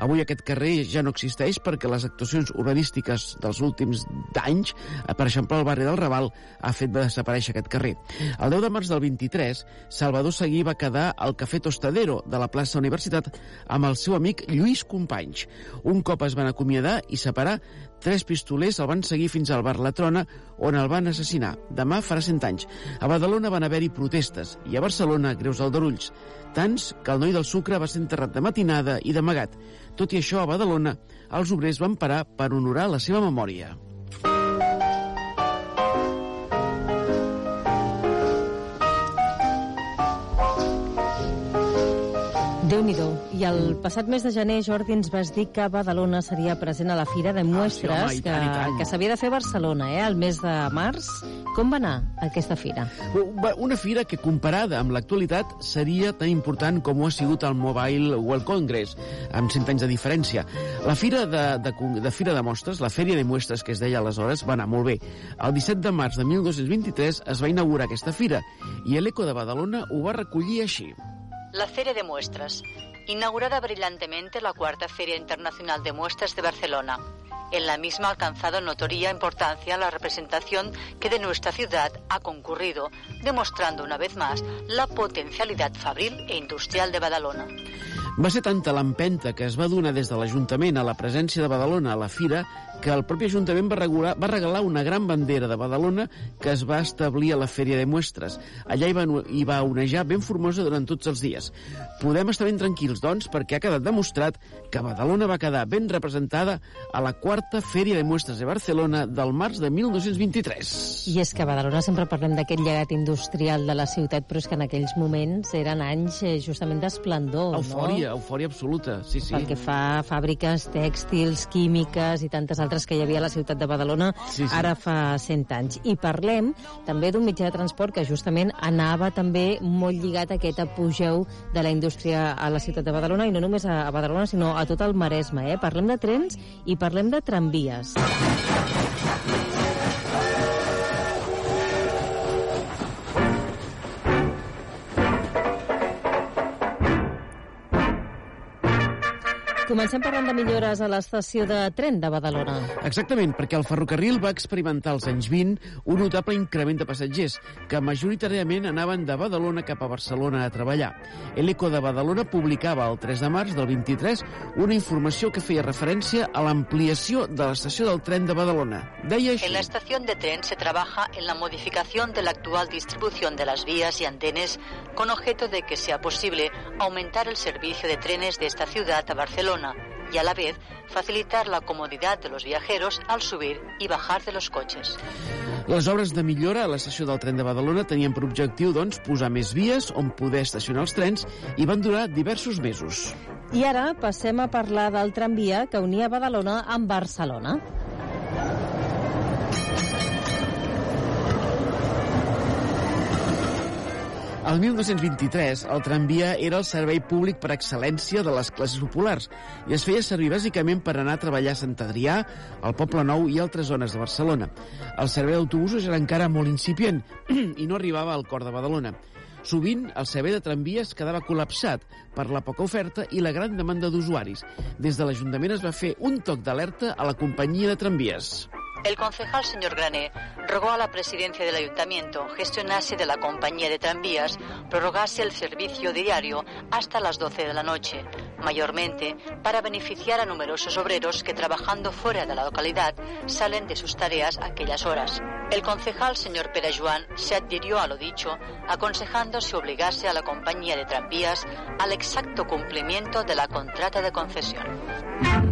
Avui aquest carrer ja no existeix perquè les actuacions urbanístiques dels últims anys, per exemple, el barri del Raval, ha fet desaparèixer aquest carrer. El 10 de març del 23, Salvador Seguí va quedar al Cafè Tostadero de la plaça Universitat amb el seu amic Lluís Companys. Un cop es van acomiadar i separar, tres pistolers el van seguir fins al bar La Trona, on el van assassinar. Demà farà 100 anys. A Badalona van haver-hi protestes i a Barcelona greus aldarulls. Tants que el noi del sucre va ser enterrat de matinada i d'amagat. Tot i això, a Badalona, els obrers van parar per honorar la seva memòria. Déu nhi I el passat mes de gener, Jordi, ens vas dir que Badalona seria present a la Fira de Muestres Ah, home, i que, tant, i tant. que s'havia de fer a Barcelona, eh, el mes de març. Com va anar aquesta fira? Una fira que, comparada amb l'actualitat, seria tan important com ho ha sigut el Mobile World Congress, amb 100 anys de diferència. La fira de, de, de Fira de Mostres, la Fèria de Muestres que es deia aleshores, va anar molt bé. El 17 de març de 1223 es va inaugurar aquesta fira i l'Eco de Badalona ho va recollir així. La Feria de Muestras, inaugurada brillantemente la cuarta Feria Internacional de Muestras de Barcelona. En la misma ha alcanzado notoria importancia la representación que de nuestra ciudad ha concurrido, demostrando una vez más la potencialidad fabril e industrial de Badalona. Va ser tanta l'empenta que es va donar des de l'Ajuntament a la presència de Badalona a la fira que el propi Ajuntament va, regular, va regalar una gran bandera de Badalona que es va establir a la Fèria de Muestres. Allà hi va, hi va onejar ben formosa durant tots els dies. Podem estar ben tranquils, doncs, perquè ha quedat demostrat que Badalona va quedar ben representada a la quarta Fèria de Muestres de Barcelona del març de 1923. I és que a Badalona sempre parlem d'aquest llegat industrial de la ciutat, però és que en aquells moments eren anys eh, justament d'esplendor, no? Eufòria, eufòria absoluta, sí, sí. Pel que fa a fàbriques tèxtils, químiques i tantes altres que hi havia a la ciutat de Badalona Sí, sí. ara fa 100 anys. I parlem també d'un mitjà de transport que justament anava també molt lligat a aquest apogeu de la indústria a la ciutat de Badalona i no només a a Badalona sinó a tot el Maresme. Eh? Parlem de trens i parlem de tramvies. Comencem parlant de millores a l'estació de tren de Badalona. Exactament, perquè el ferrocarril va experimentar als anys 20 un notable increment de passatgers, que majoritàriament anaven de Badalona cap a Barcelona a treballar. L'Eco de Badalona publicava el 3 de març del 23 una informació que feia referència a l'ampliació de l'estació del tren de Badalona. Deia així... En la estación de tren se trabaja en la modificación de la actual distribución de las vías y andenes con objeto de que sea posible aumentar el servicio de trenes de esta ciudad a Barcelona y a la vez facilitar la comodidad de los viajeros al subir y bajar de los coches. Les obres de millora a l'estació del tren de Badalona tenien per objectiu, doncs, posar més vies on poder estacionar els trens i van durar diversos mesos. I ara passem a parlar del tramvia que unia Badalona amb Barcelona. El 1923, el tramvia era el servei públic per excel·lència de les classes populars i es feia servir bàsicament per anar a treballar a Sant Adrià, al Poble Nou i altres zones de Barcelona. El servei d'autobusos era encara molt incipient i no arribava al cor de Badalona. Sovint, el servei de tramvies quedava col·lapsat per la poca oferta i la gran demanda d'usuaris. Des de l'Ajuntament es va fer un toc d'alerta a la companyia de tramvies. El concejal señor Grané rogó a la presidencia del ayuntamiento gestionase de la compañía de tranvías prorrogase el servicio diario hasta las 12 de la noche, mayormente para beneficiar a numerosos obreros que trabajando fuera de la localidad salen de sus tareas aquellas horas. El concejal señor Pere Joan se adhirió a lo dicho, aconsejando se obligase a la compañía de tranvías al exacto cumplimiento de la contrata de concesión.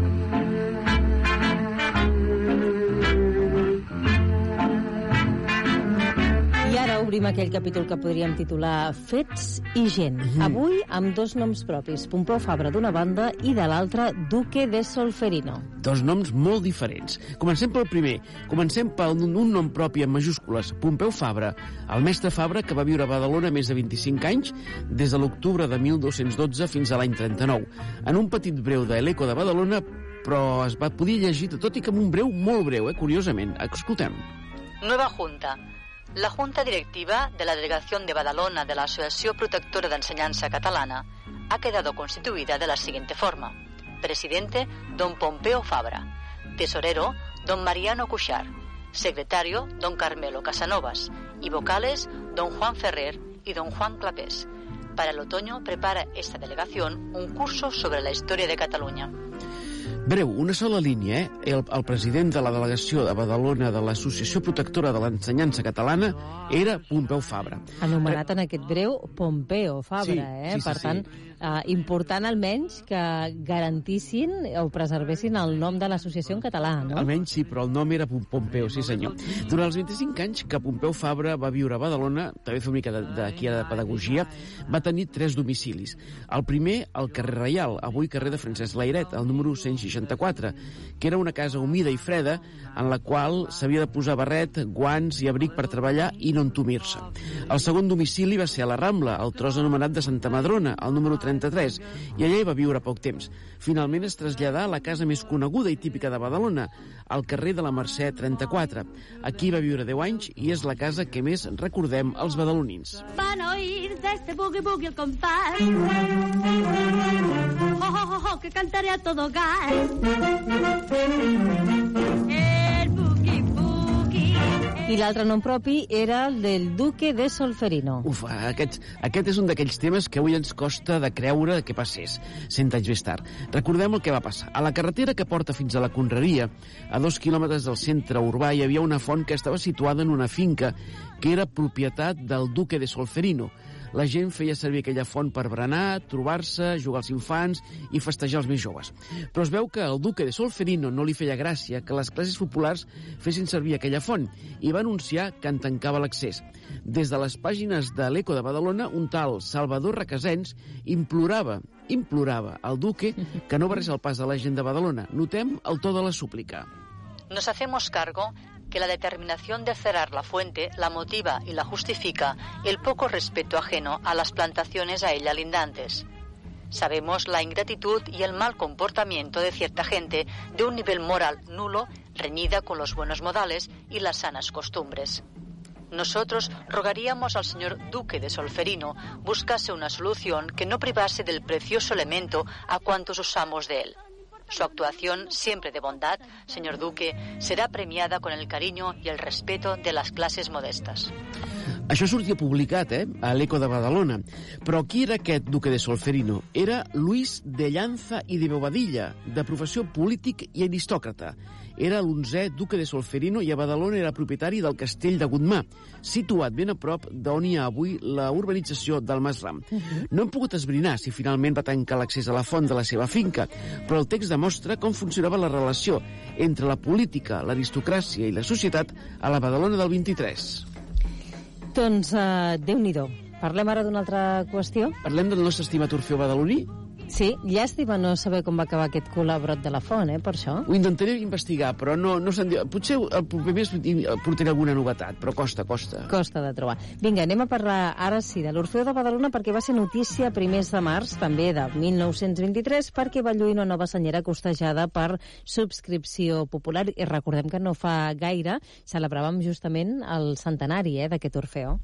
Obrim aquell capítol que podríem titular Fets i gent. Mhm. Avui amb dos noms propis, Pompeu Fabra d'una banda i de l'altra Duque de Solferino. Dos noms molt diferents. Comencem pel primer. Comencem per un, un nom propi en majúscules, Pompeu Fabra, el mestre Fabra que va viure a Badalona més de 25 anys, des de l'octubre de 1212 fins a l'any 39. En un petit breu de l'Eco de Badalona, però es va poder llegir, tot i que amb un breu molt breu, eh, curiosament. Escoltem. Nueva Junta. La Junta Directiva de la Delegación de Badalona de la Asociación Protectora de Enseñanza Catalana ha quedado constituida de la siguiente forma. Presidente, don Pompeo Fabra. Tesorero, don Mariano Cuchar. Secretario, don Carmelo Casanovas. Y vocales, don Juan Ferrer y don Juan Clapés. Para el otoño prepara esta delegación un curso sobre la historia de Cataluña. Breu, una sola línia, eh? El, el president de la delegació de Badalona de l'Associació Protectora de l'Ensenyança Catalana era Pompeu Fabra. Anomenat en aquest breu Pompeo Fabra, Sí, eh? sí, sí, per sí. tant, eh, important almenys que garantissin o preservessin el nom de l'associació en català, no? Almenys sí, però el nom era Pom- Pompeu, sí senyor. Durant els 25 anys que Pompeu Fabra va viure a Badalona, també fer una mica d'aquí de, de pedagogia, va tenir tres domicilis. El primer, al carrer Reial, avui carrer de Francesc Lairet, el número 164, que era una casa humida i freda en la qual s'havia de posar barret, guants i abric per treballar i no entumir-se. El segon domicili va ser a la Rambla, el tros anomenat de Santa Madrona, el número 33, i allà hi va viure poc temps. Finalment es traslladà a la casa més coneguda i típica de Badalona, al carrer de la Mercè 34. Aquí va viure 10 anys i és la casa que més recordem els badalonins. Van oír de este boogie boogie el compás. Oh, oh, oh, oh, que cantaré a todo gas. El boogie. I l'altre nom propi era el del Duque de Solferino. Uf, aquest, aquest és un d'aquells temes que avui ens costa de creure que passés, cent anys més tard. Recordem el que va passar. A la carretera que porta fins a la Conreria, a dos quilòmetres del centre urbà, hi havia una font que estava situada en una finca que era propietat del duque de Solferino. La gent feia servir aquella font per berenar, trobar-se, jugar als infants i festejar els més joves. Però es veu que al duque de Solferino no li feia gràcia que les classes populars fessin servir aquella font i va anunciar que en tancava l'accés. Des de les pàgines de l'Eco de Badalona, un tal Salvador Requesens implorava, implorava al duque que no barrés el pas de la gent de Badalona. Notem el to de la súplica. Nos hacemos cargo que la determinación de cerrar la fuente la motiva y la justifica el poco respeto ajeno a las plantaciones a ella lindantes. Sabemos la ingratitud y el mal comportamiento de cierta gente de un nivel moral nulo, reñida con los buenos modales y las sanas costumbres. Nosotros rogaríamos al señor Duque de Solferino buscase una solución que no privase del precioso elemento a cuantos usamos de él. Su actuación, siempre de bondad, señor Duque, será premiada con el cariño y el respeto de las clases modestas. Això sortia publicat, eh?, a l'Eco de Badalona. Però qui era aquest duque de Solferino? Era Luis de Llanza i de Bobadilla, de professió polític i aristòcrata. Era l'onzè duque de Solferino i a Badalona era propietari del castell de Gudmà, situat ben a prop d'on hi ha avui la urbanització del Masram. No hem pogut esbrinar si finalment va tancar l'accés a la font de la seva finca, però el text demostra com funcionava la relació entre la política, l'aristocràcia i la societat a la Badalona del 23. Doncs, uh, Déu-n'hi-do. Parlem ara d'una altra qüestió? Parlem del nostre estimat Orfeu Badaloní? Sí, llàstima no saber com va acabar aquest cul a brot de la font, eh, per això. Ho intentaré investigar, però no, no se'n diu... Potser el proper mes portaré alguna novetat, però costa, costa. Costa de trobar. Vinga, anem a parlar ara sí de l'Orfeu de Badalona perquè va ser notícia primers de març, també de 1923, perquè va lluir una nova senyera costejada per subscripció popular. I recordem que no fa gaire celebràvem justament el centenari eh, d'aquest Orfeo.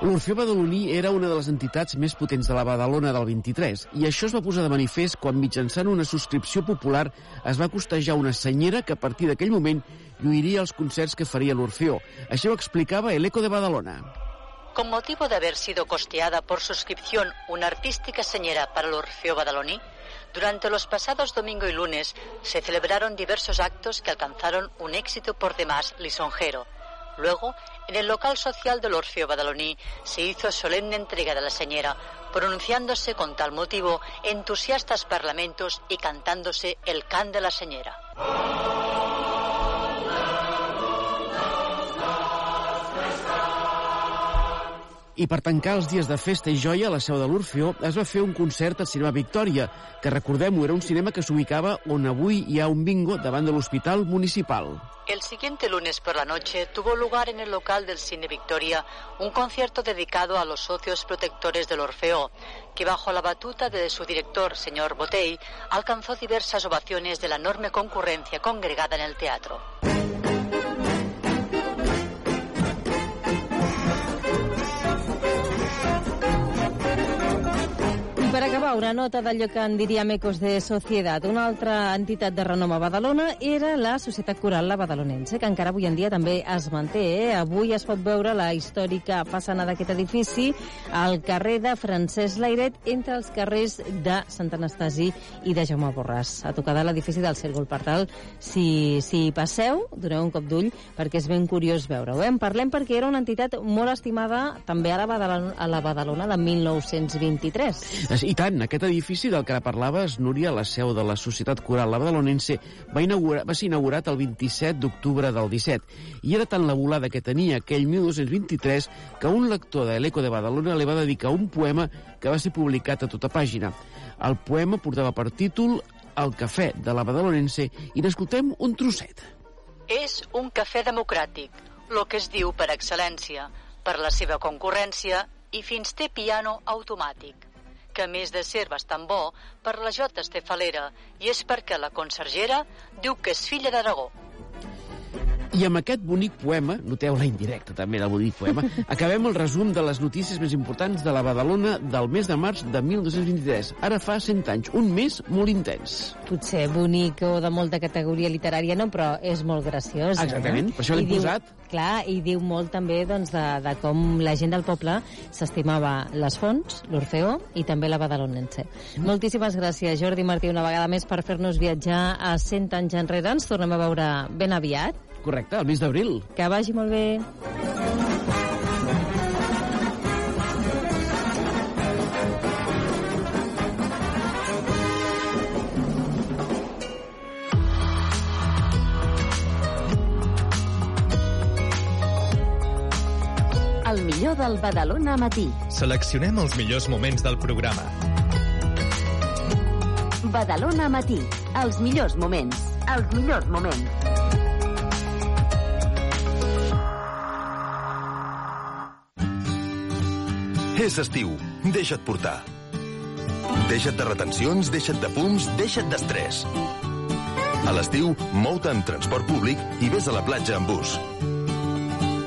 L'Orfeó Badaloní era una de les entitats més potents de la Badalona del 23 i això es va posar de manifest quan mitjançant una subscripció popular es va costejar una senyera que a partir d'aquell moment lluiria els concerts que faria l'Orfeó. Això ho explicava el Eco de Badalona. Con motivo de haber sido costeada por suscripción una artística señera para el Orfeo Badaloní, durante los pasados domingo y lunes se celebraron diversos actos que alcanzaron un éxito por demás lisonjero. Luego, en el local social del Orfeo Badaloní se hizo solemne entrega de la señera, pronunciándose con tal motivo entusiastas parlamentos y cantándose el can de la señera. I per tancar els dies de festa i joia a la seu de l'Orfeó es va fer un concert al Cinema Victòria, que recordem-ho, era un cinema que s'ubicava on avui hi ha un bingo davant de l'Hospital Municipal. El siguiente lunes por la noche tuvo lugar en el local del Cine Victoria un concierto dedicado a los socios protectores del Orfeo, que bajo la batuta de su director, señor Botey, alcanzó diversas ovaciones de la enorme concurrencia congregada en el teatro. Una nota d'allò que en diríem Ecos de Societat. Una altra entitat de renom a Badalona era la Societat Coral La Badalonense, que encara avui en dia també es manté. Eh? Avui es pot veure la històrica façana d'aquest edifici al carrer de Francesc Lairet, entre els carrers de Sant Anastasi i de Jaume Borràs. A tocar de l'edifici del Cèrgol. Per tal, si, si hi passeu, doneu un cop d'ull, perquè és ben curiós veure-ho. Eh? En parlem perquè era una entitat molt estimada també a la Badalona, a la Badalona de 1923. I tant, aquest edifici del que ara parlaves, Núria, la seu de la Societat Coral La Badalonense, va, inaugurar, va ser inaugurat el 27 d'octubre del 17. I era tant la volada que tenia aquell 1223 que un lector de l'Eco de Badalona li va dedicar un poema que va ser publicat a tota pàgina. El poema portava per títol El cafè de la Badalonense i n'escoltem un trosset. És un cafè democràtic, lo que es diu per excel·lència, per la seva concurrència i fins té piano automàtic que a més de ser bastant bo, per la Jota Estefalera, i és perquè la consergera diu que és filla d'Aragó. I amb aquest bonic poema, noteu la indirecta també del bonic poema, acabem el resum de les notícies més importants de la Badalona del mes de març de 1223. Ara fa 100 anys, un mes molt intens. Potser bonic o de molta categoria literària, no, però és molt graciós. Exactament, eh? per això l'hem diu- posat. Clar, i diu molt també doncs, de, de com la gent del poble s'estimava les fonts, l'Orfeó i també la Badalonense. Moltíssimes gràcies, Jordi Martí, una vegada més per fer-nos viatjar a 100 anys enrere. Ens tornem a veure ben aviat. Correcte, el mes d'abril. Que vagi molt bé. El millor del Badalona matí. Seleccionem els millors moments del programa. Badalona matí. Els millors moments. Els millors moments. És estiu. Deixa't portar. Deixa't de retencions, deixa't de fums, deixa't d'estrès. A l'estiu, mou-te en transport públic i vés a la platja amb bus.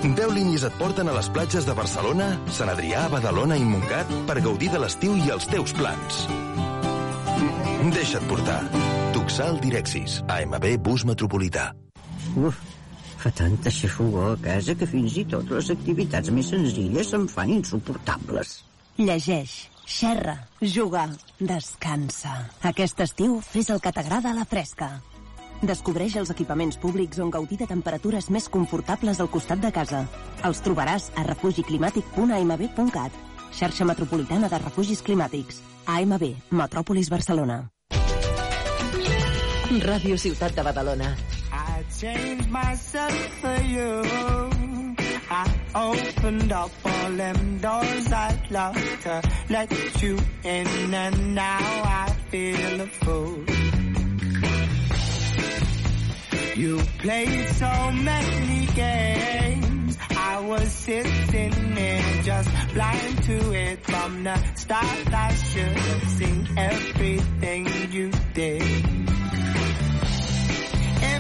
10 línies et porten a les platges de Barcelona, Sant Adrià, Badalona i Montgat per gaudir de l'estiu i els teus plans. Deixa't portar. Tuxal Direxis, AMB Bus Metropolità. Uf, fa tanta xafogor a casa que fins i tot les activitats més senzilles se'm fan insuportables. Llegeix, xerra, juga, descansa. Aquest estiu fes el que t'agrada a la fresca. Descobreix els equipaments públics on gaudir de temperatures més confortables al costat de casa. Els trobaràs a refugiclimàtic.amb.cat. Xarxa Metropolitana de Refugis Climàtics. AMB, Metròpolis Barcelona. Ràdio Ciutat de Badalona. Changed myself for you. I opened up all them doors I'd love to let you in, and now I feel a fool. You played so many games. I was sitting there just blind to it from the start. I should have seen everything you did.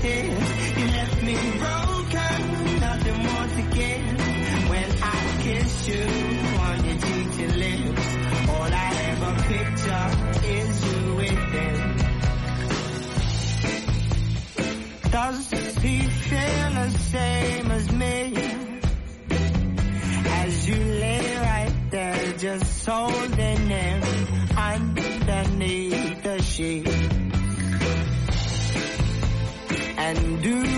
tears. You left me broken, nothing more to give. When I kiss you on your lips, all I ever picture is you. Does he feel the same as me? As you lay right there, just holding him underneath the sheet. can do.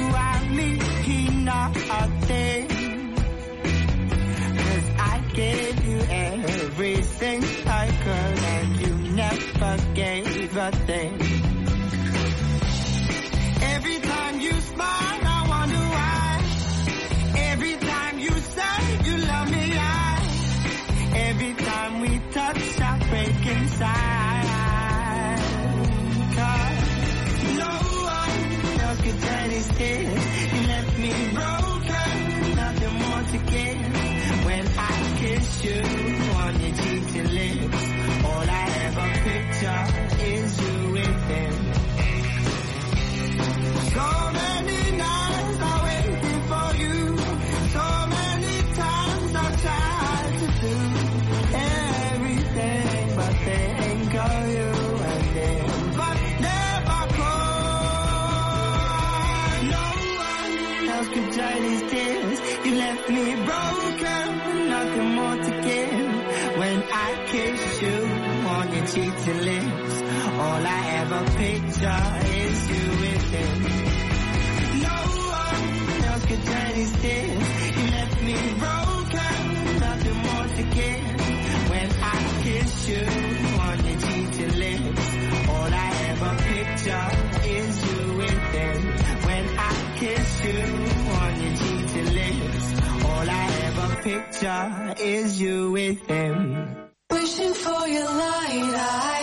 is you with him. Wishing for your light. eyes.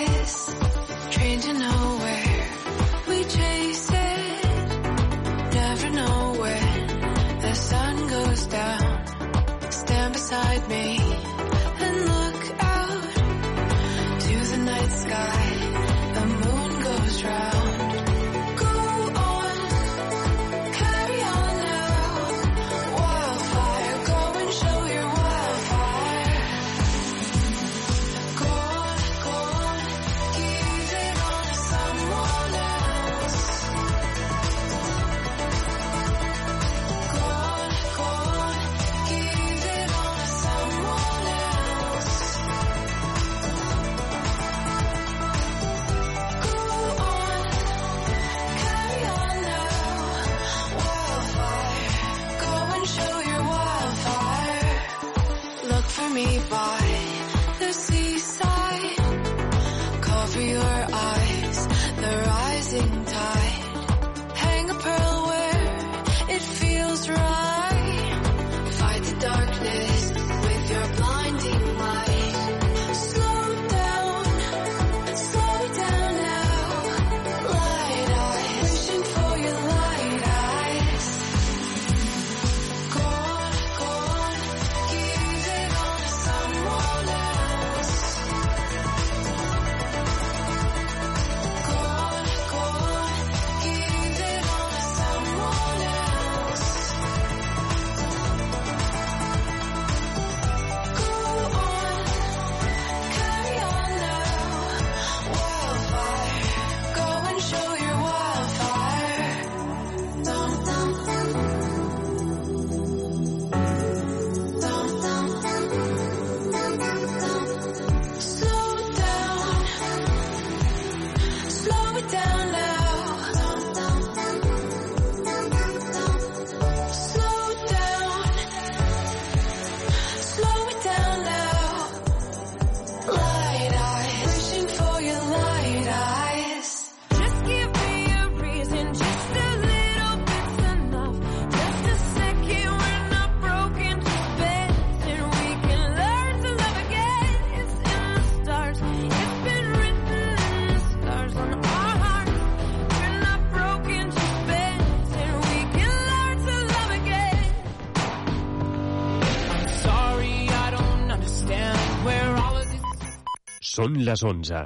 Són les 11.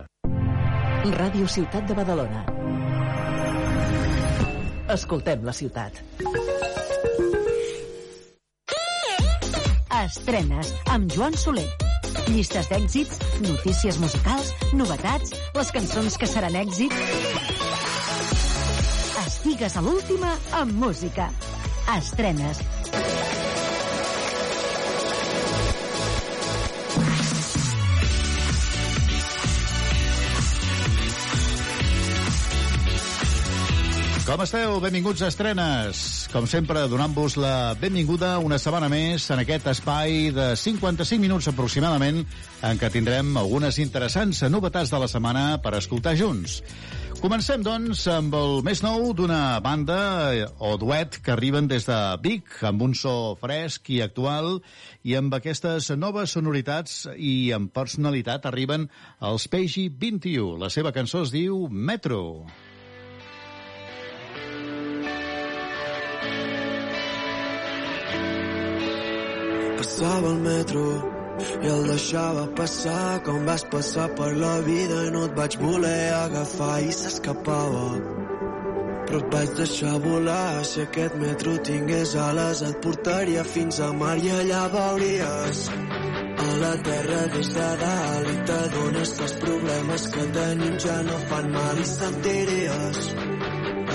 Ràdio Ciutat de Badalona. Escoltem la ciutat. Estrenes amb Joan Soler. Llistes d'èxits, notícies musicals, novetats, les cançons que seran èxit. Estigues a l'última amb música. Estrenes. Com esteu? Benvinguts a Estrenes. Com sempre, donant-vos la benvinguda una setmana més en aquest espai de 55 minuts aproximadament en què tindrem algunes interessants novetats de la setmana per escoltar junts. Comencem, doncs, amb el més nou d'una banda eh, o duet que arriben des de Vic, amb un so fresc i actual, i amb aquestes noves sonoritats i amb personalitat arriben els Pegi 21. La seva cançó es diu Metro. Passava el metro i el deixava passar. Com vas passar per la vida i no et vaig voler agafar i s'escapava. Però et vaig deixar volar, si aquest metro tingués ales. Et portaria fins a mar i allà veuries a la terra des de dalt i t'adones que els problemes que tenim ja no fan mal i sentiries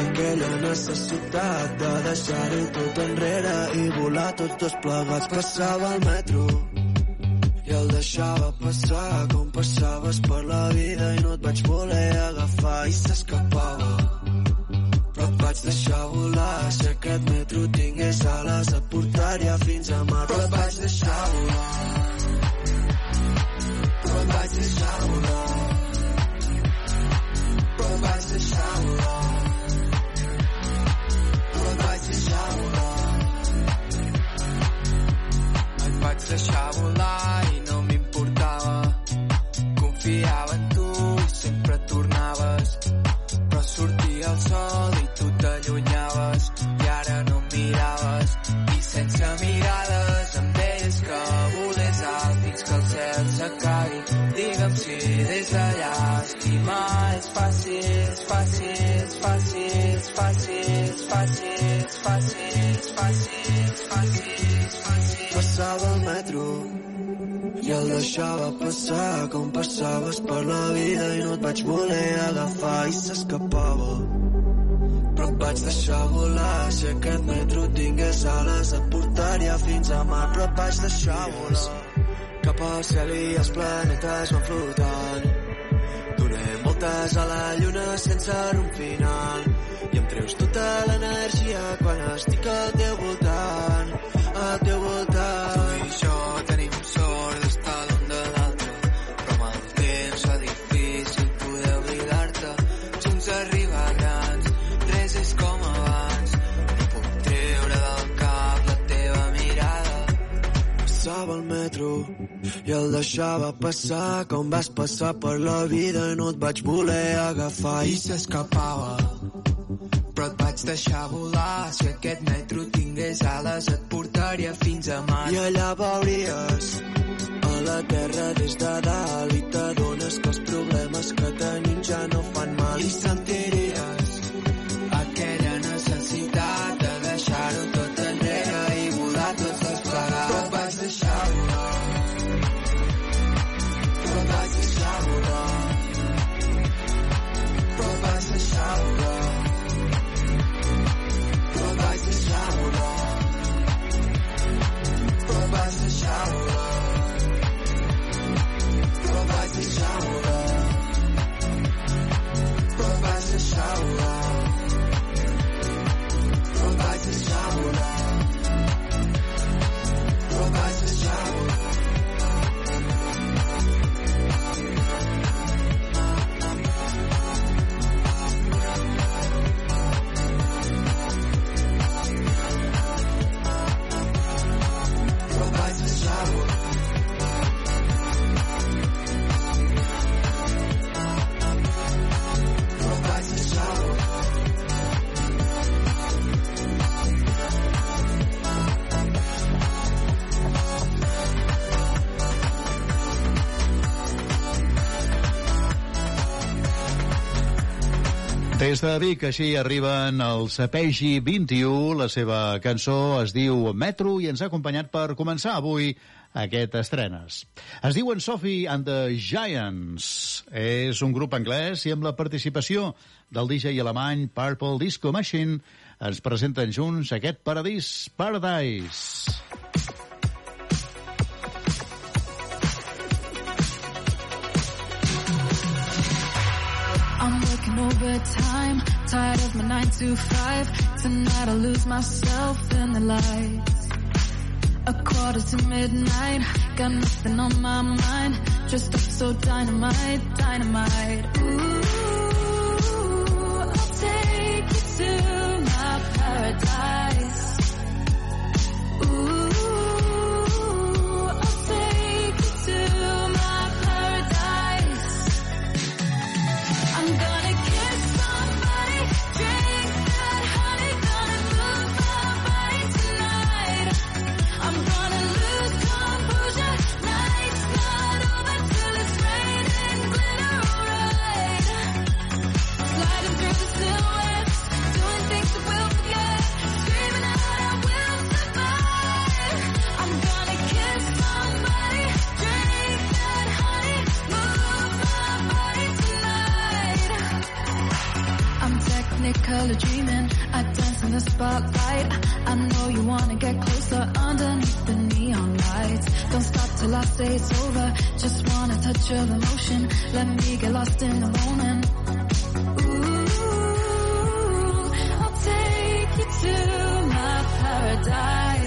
aquella necessitat de deixar-ho tot enrere i volar tots dos plegats. Passava el metro i el deixava passar com passaves per la vida i no et vaig voler agafar i s'escapava. Però et vaig deixar volar, si aquest metro tingués ales et portaria fins a mar. Però et vaig deixar volar. Però et vaig deixar volar. Però et vaig deixar volar. No m'importava. Confiava tu sempre tornaves. Sortia sol i tu t'allunyaves i ara no miraves. Mirades fins que fàcil, fàcil, és fàcil, és fàcil, és fàcil, Passava el metro i el deixava passar com passaves per la vida i no et vaig voler agafar i s'escapava. Però et vaig deixar volar, si aquest metro tingués ales et portaria fins a mar, però et vaig deixar volar. Cap al cel i els planetes van flotant. Donem voltes a la lluna sense un final. I em treus tota l'energia quan estic al teu voltant, al teu voltant. Tu i jo tenim sort d'estar l'un de l'altre, però amb el temps fa difícil poder oblidar-te. Junts arribar grans, res és com abans. No puc treure del cap la teva mirada. Passava el metro i el deixava passar com vas passar per la vida no et vaig voler agafar i s'escapava. Però et vaig deixar volar, si aquest metro tingués ales et portaria fins a mar. I allà veuries a la terra des de dalt i t'adones que els problemes Des de Vic, així arriben els Pegi 21. La seva cançó es diu Metro i ens ha acompanyat per començar avui aquest estrenes. Es diuen Sophie and the Giants. És un grup anglès i amb la participació del DJ alemany Purple Disco Machine ens presenten junts aquest Paradís Paradise. I'm overtime, tired of my nine to five. Tonight I lose myself in the lights. A quarter to midnight, got nothing on my mind. Just up so dynamite, dynamite. Ooh, I'll take you to my paradise. The spotlight. I know you wanna get closer underneath the neon lights. Don't stop till I say it's over. Just wanna touch your emotion. Let me get lost in the moment. Ooh, I'll take you to my paradise.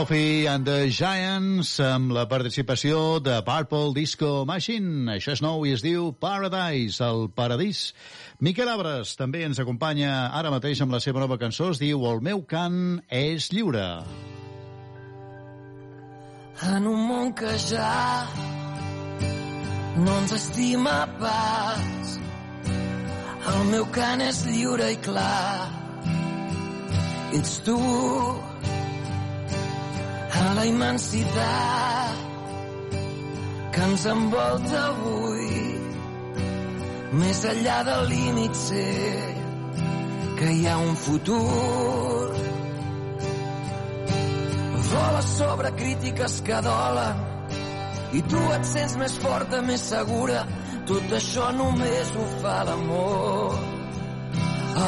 Sophie and the Giants amb la participació de Purple Disco Machine. Això és nou i es diu Paradise, el paradís. Miquel Abres també ens acompanya ara mateix amb la seva nova cançó. Es diu El meu cant és lliure. En un món que ja no ens estima pas, el meu cant és lliure i clar. Ets tu, a la immensitat que ens envolta avui, més enllà del límit sé que hi ha un futur. Vola sobre crítiques que dolen i tu et sents més forta, més segura. Tot això només ho fa l'amor,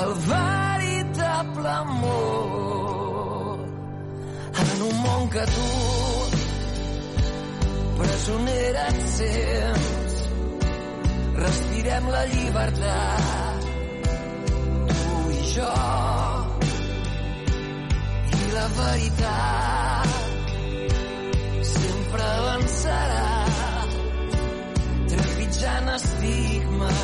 el veritable amor. En un món que tu presonera et sents, respirem la llibertat, tu i jo i la veritat. Sempre avançarà trepitjant estigmes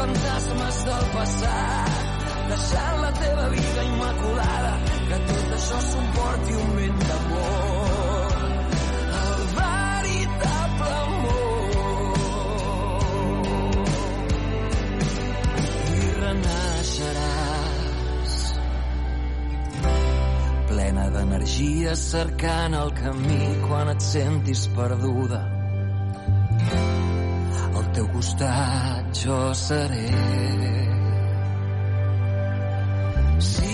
fantasmes del passat, deixant la teva vida immaculada, que tot això suporti un vent d'amor. El veritable amor. I renaixeràs plena d'energia cercant el camí quan et sentis perduda. Teu costat jo seré. Si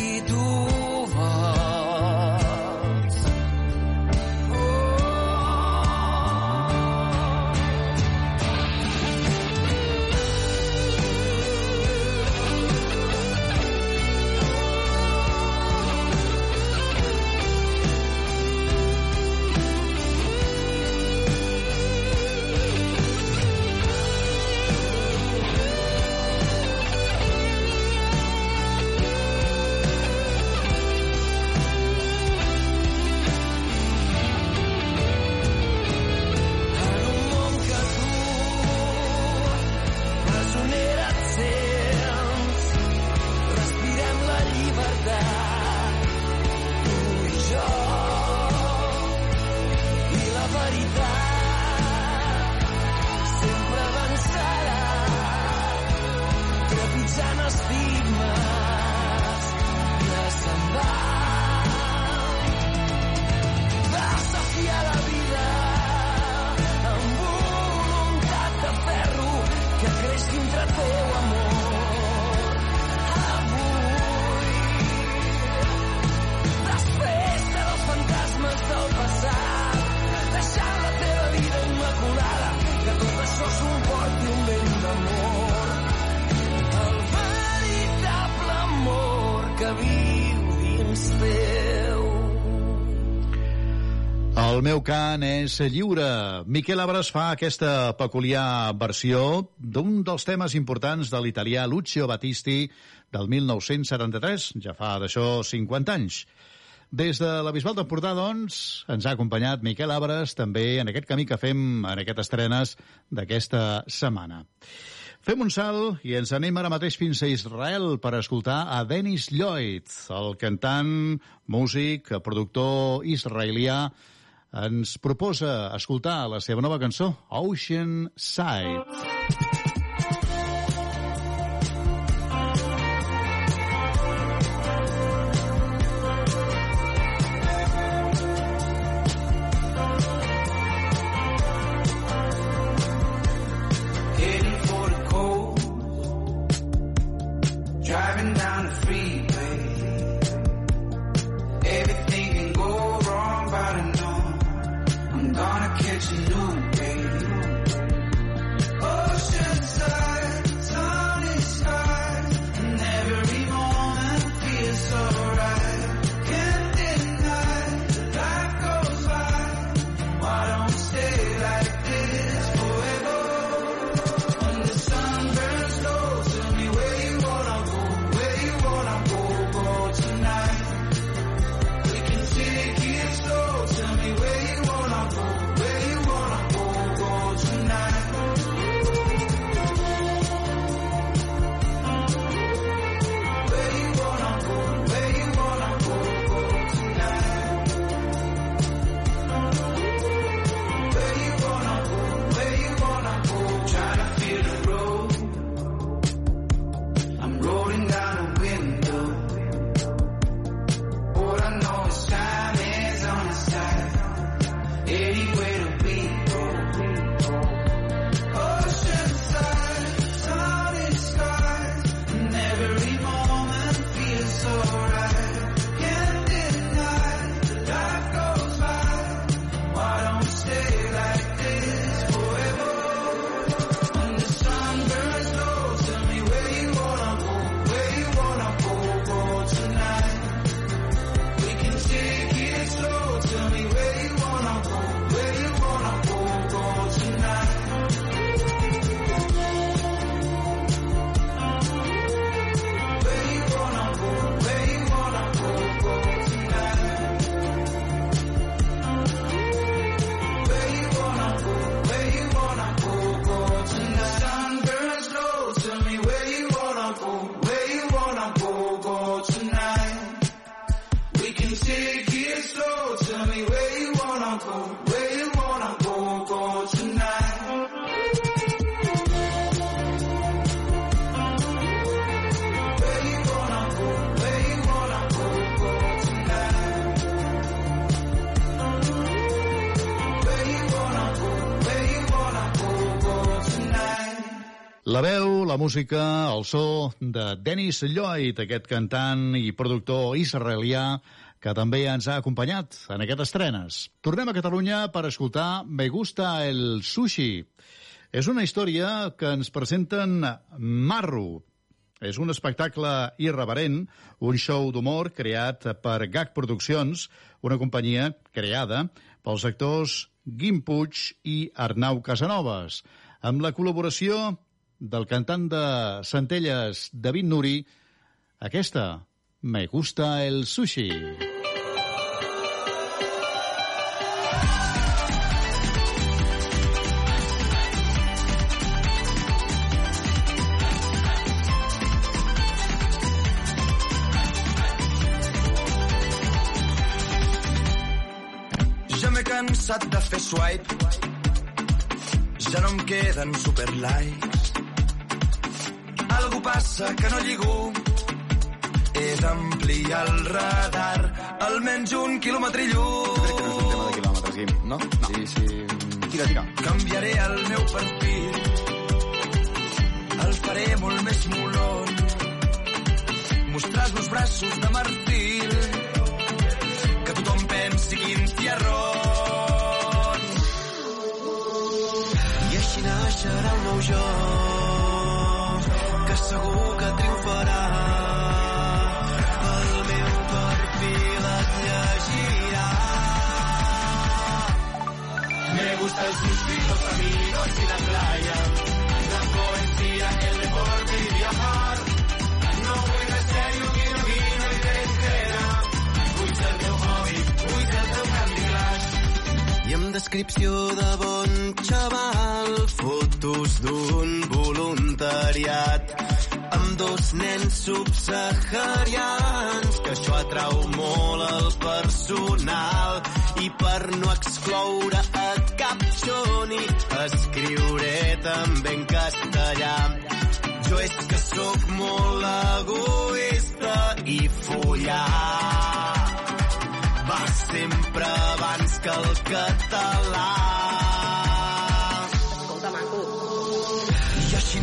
Cant és lliure. Miquel Abres fa aquesta peculiar versió d'un dels temes importants de l'italià Lucio Battisti del 1973, ja fa d'això 50 anys. Des de la Bisbal d'Empordà, doncs, ens ha acompanyat Miquel Abres també en aquest camí que fem en aquestes estrenes d'aquesta setmana. Fem un salt i ens anem ara mateix fins a Israel per escoltar a Dennis Lloyd, el cantant, músic, productor israelià, ens proposa escoltar la seva nova cançó, Ocean Side. Música, el so de Dennis Lloyd, aquest cantant i productor israelià que també ens ha acompanyat en aquestes estrenes. Tornem a Catalunya per escoltar Me gusta el sushi. És una història que ens presenten Marro. És un espectacle irreverent, un show d'humor creat per GAC Produccions, una companyia creada pels actors Guim Puig i Arnau Casanovas, amb la col·laboració del cantant de Centelles, David Nuri, aquesta, Me gusta el sushi. Ja cansat de fer swipe. Ja no em queden super likes Algú passa que no lligo He d'ampliar el radar Almenys un quilòmetre lluny Crec que no és un tema de quilòmetres, Guim, no? no. Sí, sí. Tira, tira. Canviaré el meu perfil El faré molt més molon Mostrar els meus braços de marfil Que tothom pensi quin tiarrón I així naixerà un nou jo Que segur que triomfarà El meu perfil et llegirà Me gusta el sushi, amigos y la playa. La poesía, el deporte y viajar. No vull de serio, vino, vino i berenjena. Vull ser el teu hobby, vull ser el teu Candy. I amb descripció de bon xaval, fotos d'un voluntariat amb dos nens subsaharians, que això atrau molt el personal i per no excloure a cap xoni escriuré també en castellà. Jo és que sóc molt egoista i follar va sempre abans que el català.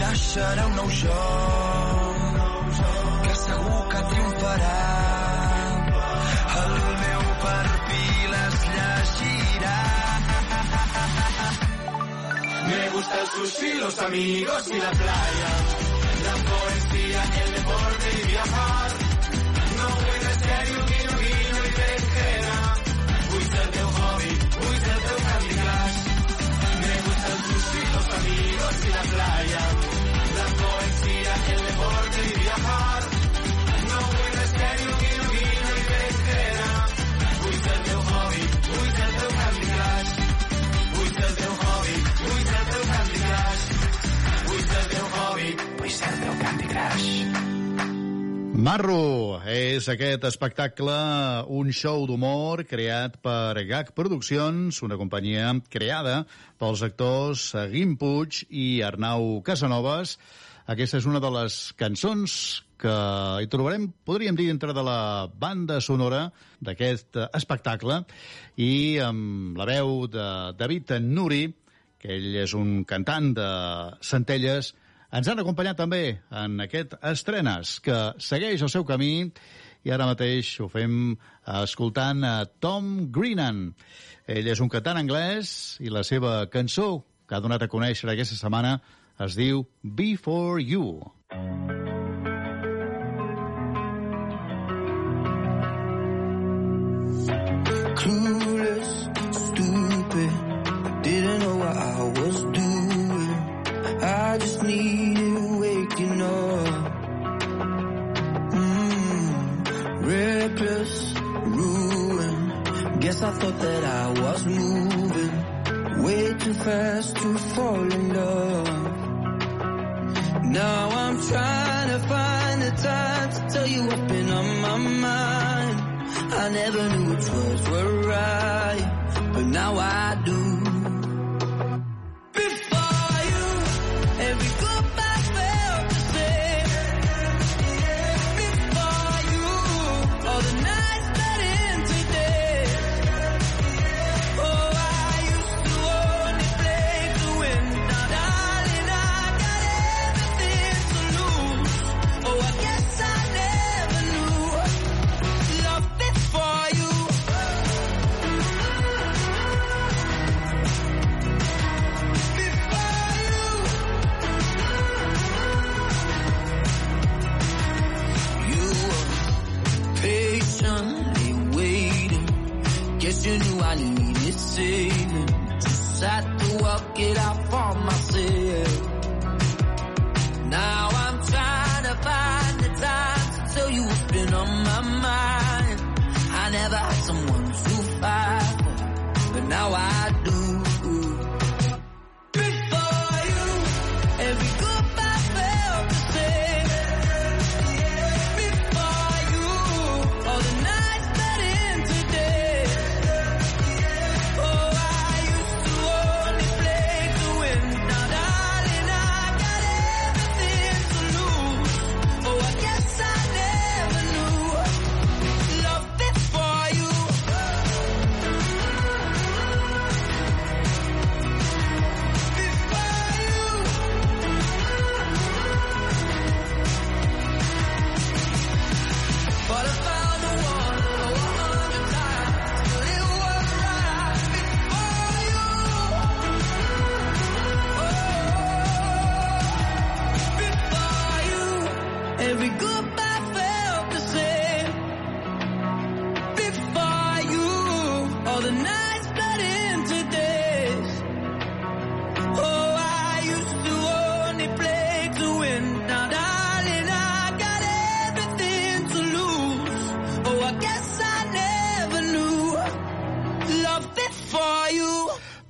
Naixerà un nou joc que segur que triomfarà. El meu perfil es llegirà. Me gusta el sushi, los amigos y la playa. La poesía, el deporte y viajar. No vull de serio, vino, vino i berenjena. Vull ser teu hobby, vull ser teu Candy Crush. Me gusta el sushi, los amigos y la playa. Marro és aquest espectacle, un show d'humor creat per GAC Produccions, una companyia creada pels actors Guim Puig i Arnau Casanovas. Aquesta és una de les cançons que hi trobarem, podríem dir, dintre de la banda sonora d'aquest espectacle i amb la veu de David Nuri, que ell és un cantant de Centelles, ens han acompanyat també en aquest estrenes que segueix el seu camí i ara mateix ho fem escoltant a Tom Greenan. Ell és un cantant anglès i la seva cançó que ha donat a conèixer aquesta setmana es diu Before You. clueless, I just needed waking up. Mm, reckless, ruin. Guess I thought that I was moving way too fast to fall in love. Now I'm trying to find the time to tell you what's been on my mind. I never knew which words were right, but now I do. I needed saving. Had to work it out for myself. Now I'm trying to find the time to tell you what's been on my mind. I never had someone to fight for, but now I do.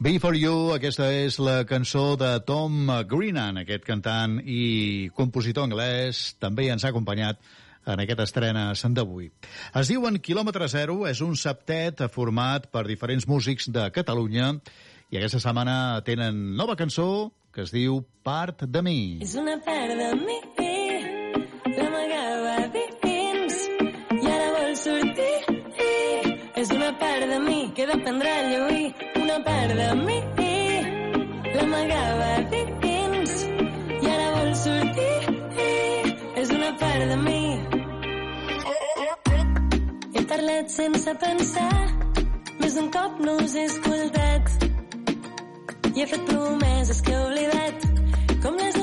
You. Be For You, aquesta és la cançó de Tom Greenan, aquest cantant i compositor anglès, també ens ha acompanyat en aquesta estrena d'avui. Es diuen Kilòmetre Zero, és un septet format per diferents músics de Catalunya i aquesta setmana tenen nova cançó que es diu Part de mi. És una part de mi, l'amagava dins i ara vol sortir. És una part de mi que a lluir. Una part de mi, l'amagava dins i ara vol sortir. És una part de mi. He parlat sense pensar, més d'un cop no us he escoltat. I he fet promeses que he oblidat, com les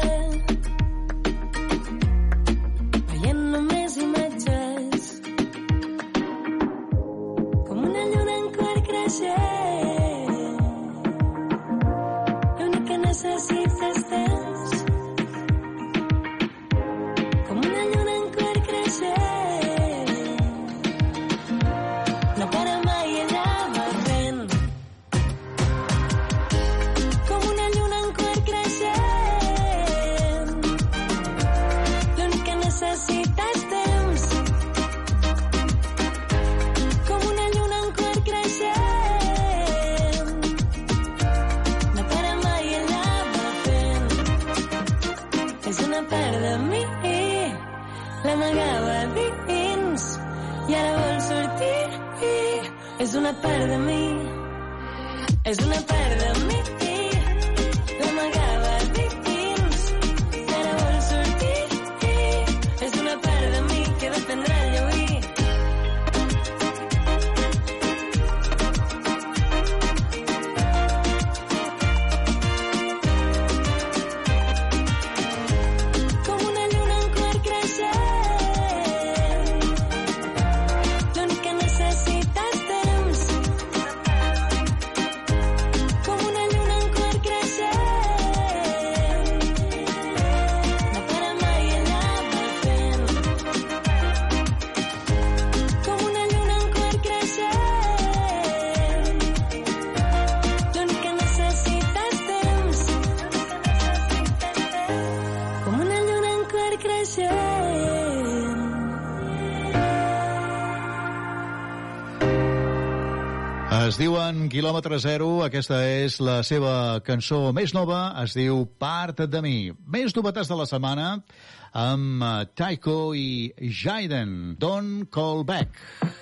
diuen Kilòmetre Zero, aquesta és la seva cançó més nova, es diu Part de mi. Més novetats de la setmana amb eh, Taiko i Jaiden, Don't Call Back.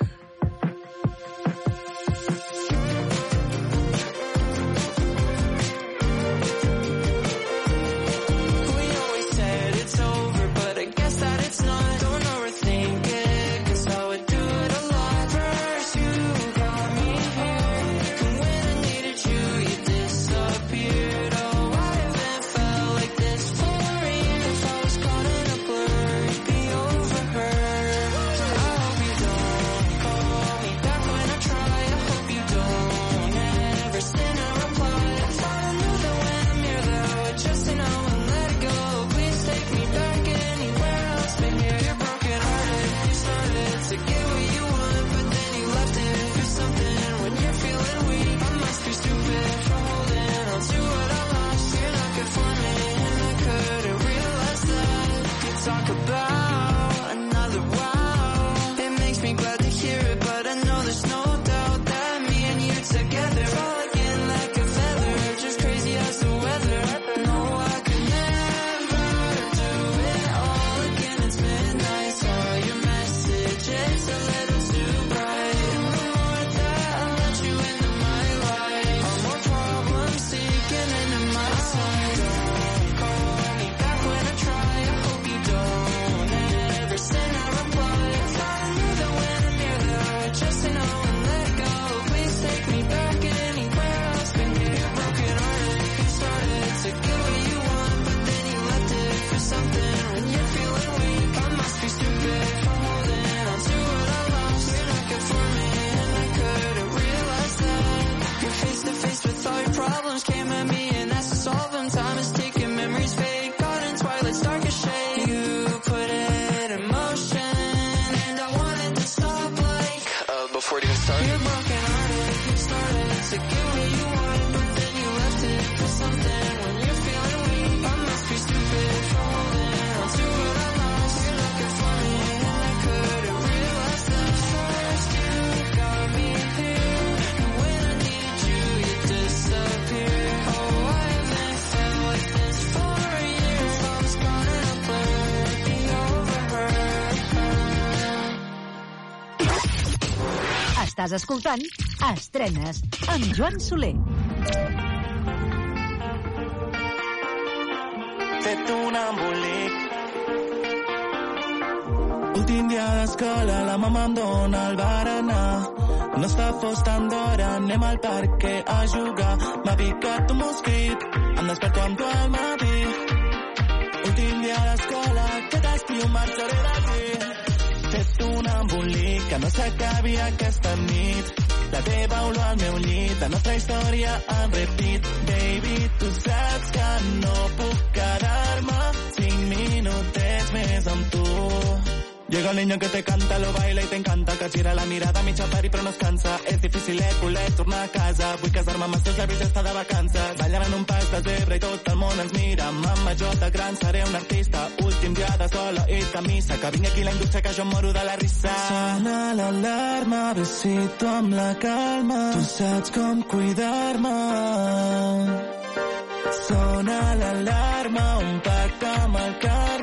Estàs escoltant Estrenes amb Joan Soler. fet un embolic. Últim dia d'escola, la mama em dona el berenar. No està fos tant d'hora, anem al parc a jugar. M'ha picat un mosquit, em desperto amb tu al matí. Últim dia d'escola, aquest estiu marxaré d'aquí. Embolic que no s'acabi aquesta nit. La teva olor al meu llit, la nostra història en repeat. Baby, tu saps que no puc quedar-me Llega el niño que te canta, lo baila y te encanta, que gira la mirada, mitja pari però no es cansa. És difícil, eh, culet, tornar a casa. Vull casar-me amb els teus llavis, estar de vacances. Ballant un pas de zebra i tot el món ens mira. Mamma, jo de gran seré un artista. Últim dia de sola i de missa. Que vingui aquí la indústria que jo em moro de la risa. Sona l'alarma, besito amb la calma. Tu saps com cuidar-me. Sona l'alarma, un pacte amb el karma.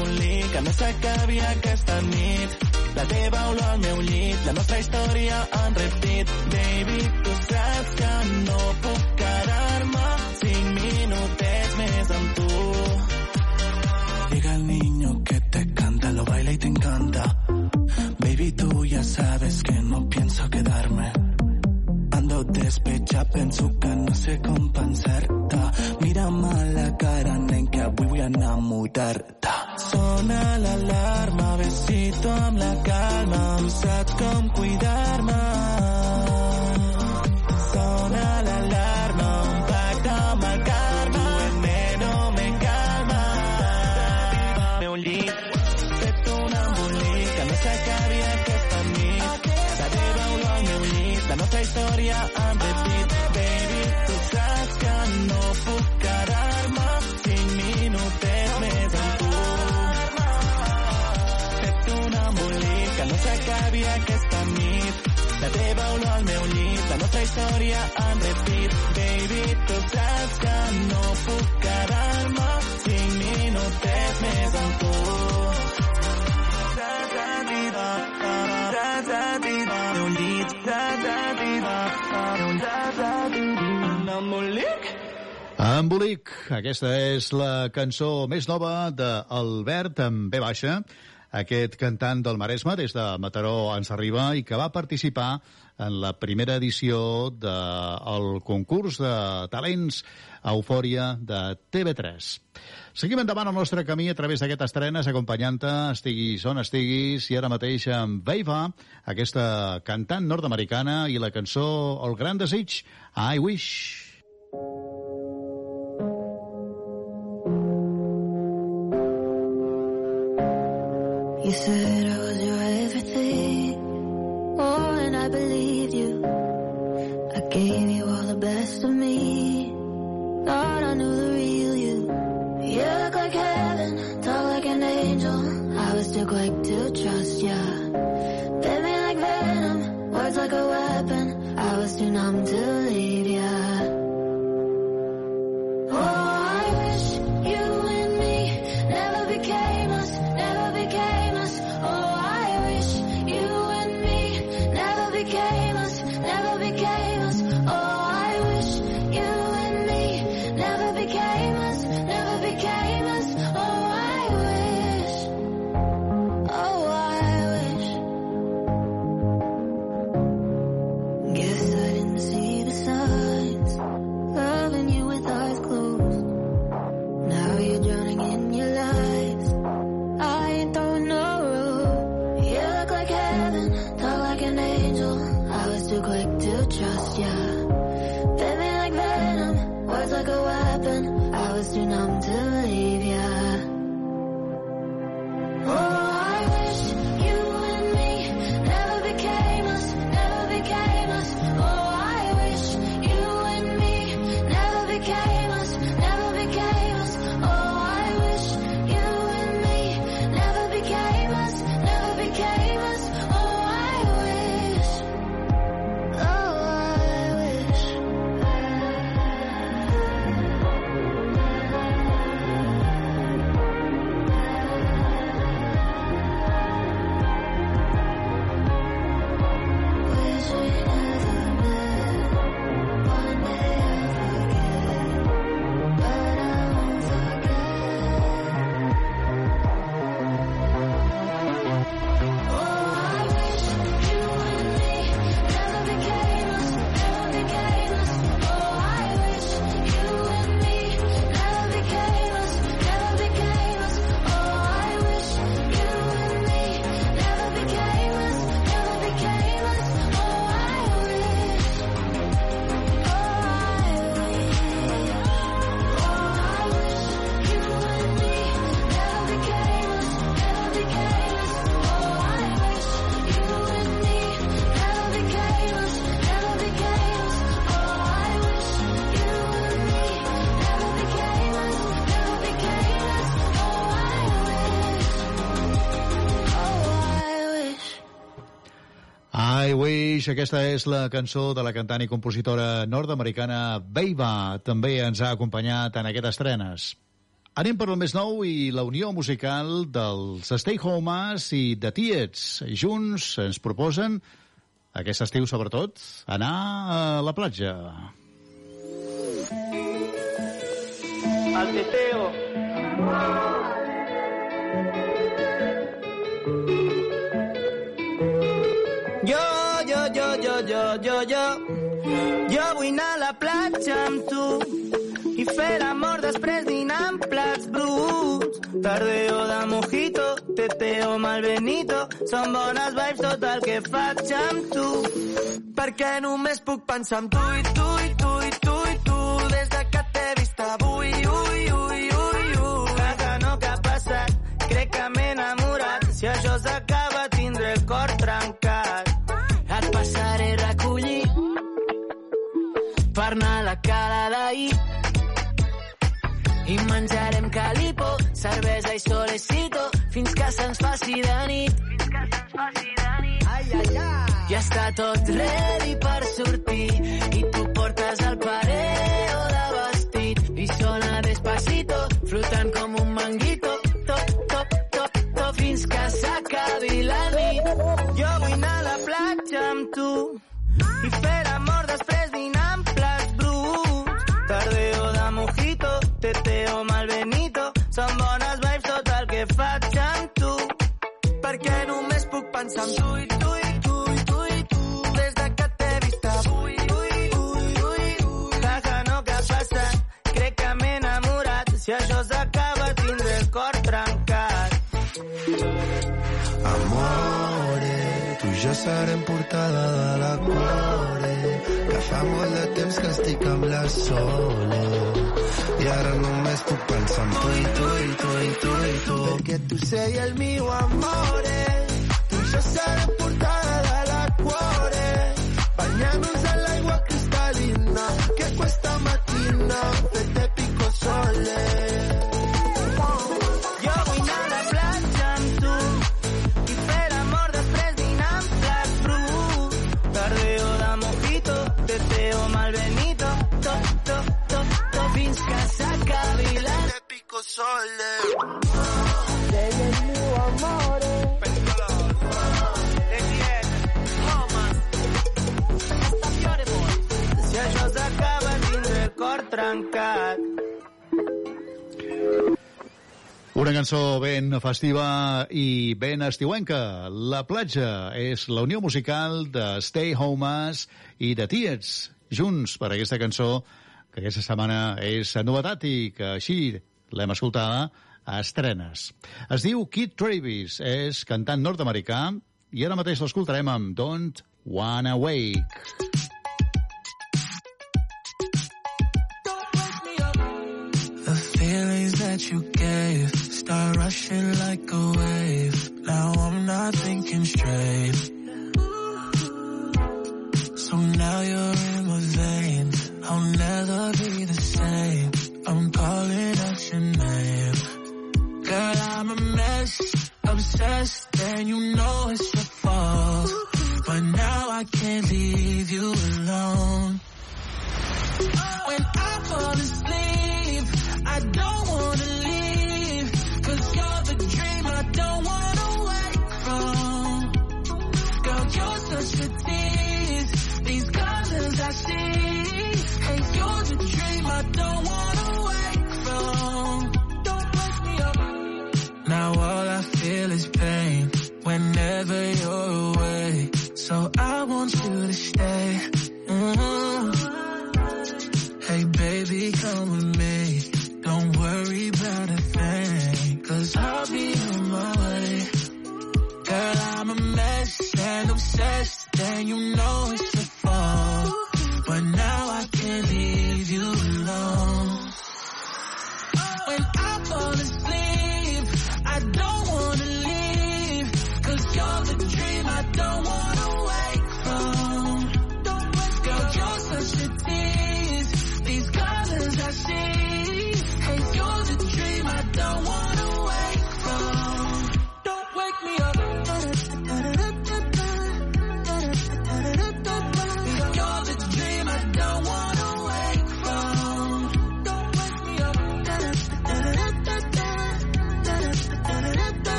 Un embolic que no s'acabi aquesta nit. La teva olor al meu llit, la nostra història en repeat. Baby, tu saps que no puc quedar-me cinc minutets més amb tu. Llega el niño que te canta, lo baila y te encanta. Baby, tú ya sabes que no pienso quedarme. Ando despechada, penso que no sé com enamorar-te. Sona l'alarma, besito amb la calma. Tu saps com cuidar-me. Història en repeat. Baby, tu saps que no puc quedar-me cinc minutets més amb tu. Embolic, aquesta és la cançó més nova d'Albert amb B baixa, aquest cantant del Maresme des de Mataró ens arriba i que va participar en la primera edició del concurs de talents Eufòria de TV3. Seguim endavant el nostre camí a través d'aquestes estrenes, acompanyant-te, estiguis on estiguis, i ara mateix amb Veiva, aquesta cantant nord-americana, i la cançó El gran desig, I Wish. You said I believed you. I gave you all the best of me. Thought I knew the real you. You look like heaven, talk like an angel. I was too quick to trust ya. Bit me like venom, words like a weapon. I was too numb to leave aquesta és la cançó de la cantant i compositora nord-americana Beiba. També ens ha acompanyat en aquestes estrenes. Anem per el més nou i la unió musical dels Stay Homes i The Tiets. Junts ens proposen, aquest estiu sobretot, anar a la platja. Al teteo. A la platja amb tu i fer l'amor després dinar amb plats bruts. Tardeo de mojito, teteo mal benito, són bones vibes tot el que faig amb tu. Perquè només puc pensar en tu i tu i tu i tu i tu des de que t'he vist avui, ui, ui, anar a la cala d'ahir i menjarem calipo cervesa i solecito fins que se'ns faci de nit. Fins que se'ns faci de nit. Ai, ai, ai. Ja està tot ready per sortir i tu portes el pareo de vestit i sona despacito, flotant com un manguito, top, top, top, top, fins que s'acabi la nit. Jo vull anar a la platja amb tu Perquè només puc pensar en tu i tu i tu i tu i tu. Des de que t'he vist avui, ui, ui, ui, ui. Jaja, no, què ha passat? Crec que m'he enamorat. Si això s'acaba tindré el cor trencat. Amore, tu jo serem portada de la que fa molt de temps que estic amb la Sole i ara només puc pensar en tu i tu i tu i tu i tu Perquè tu sei el mio amore. Tu i jo serem portada de la cuore. Banyant-nos en l'aigua cristal·lina que questa mattina fette pico sole pico sole. Si això s'acaba tindré el cor trencat. Una cançó ben festiva i ben estiuenca. La platja és la unió musical de Stay Homes i de Tiets, junts per aquesta cançó que aquesta setmana és novetat i que així l'hem escoltada a estrenes. Es diu Kid Travis, és cantant nord-americà i ara mateix l'escoltarem amb Don't Wanna Wake. That you gave start rushing like a wave. Now I'm not thinking straight. So now you're in my veins. I'll never be the same. I'm calling name. Girl, I'm a mess, obsessed, and you know it's your fault. But now I can't leave you alone. When I fall asleep, I don't wanna leave. Cause you're the dream I don't wanna wake from. Girl, you're such a tease. These colors I see. Hey, you're the dream I don't pain whenever you're away. So I want you to stay. Mhm. Hey baby, come with me. Don't worry about a thing. Cause I'll be on my way. Girl, I'm a mess and obsessed. And you know it's your fault. But now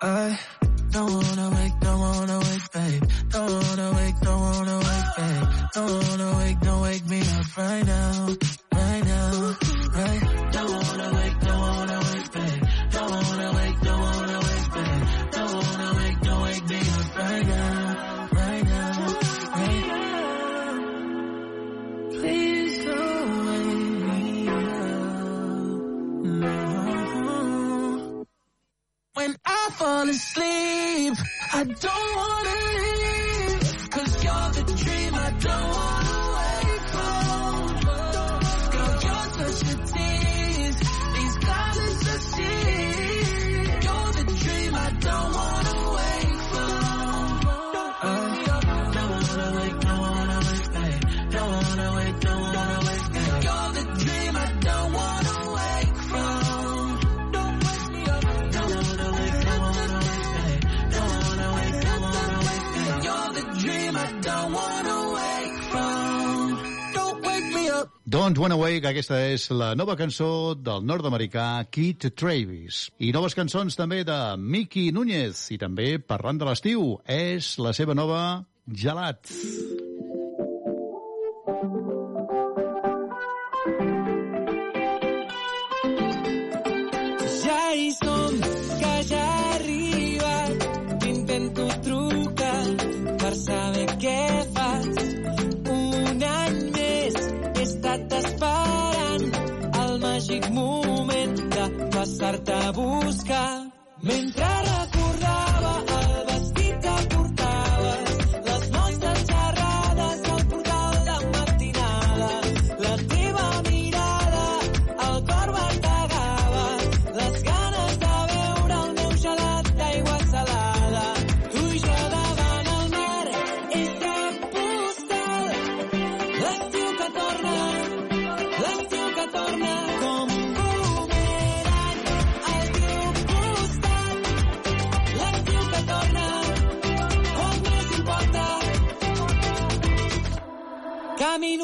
I don't wanna wake, don't wanna wake, babe. Don't wanna wake, don't wanna wake, babe. Don't wanna wake, don't wake me up right now, fall asleep, I don't wanna Don't Run Away, que aquesta és la nova cançó del nord-americà Kid Travis. I noves cançons també de Miki Núñez. I també, parlant de l'estiu, és la seva nova Gelat. Ja passar-te a buscar.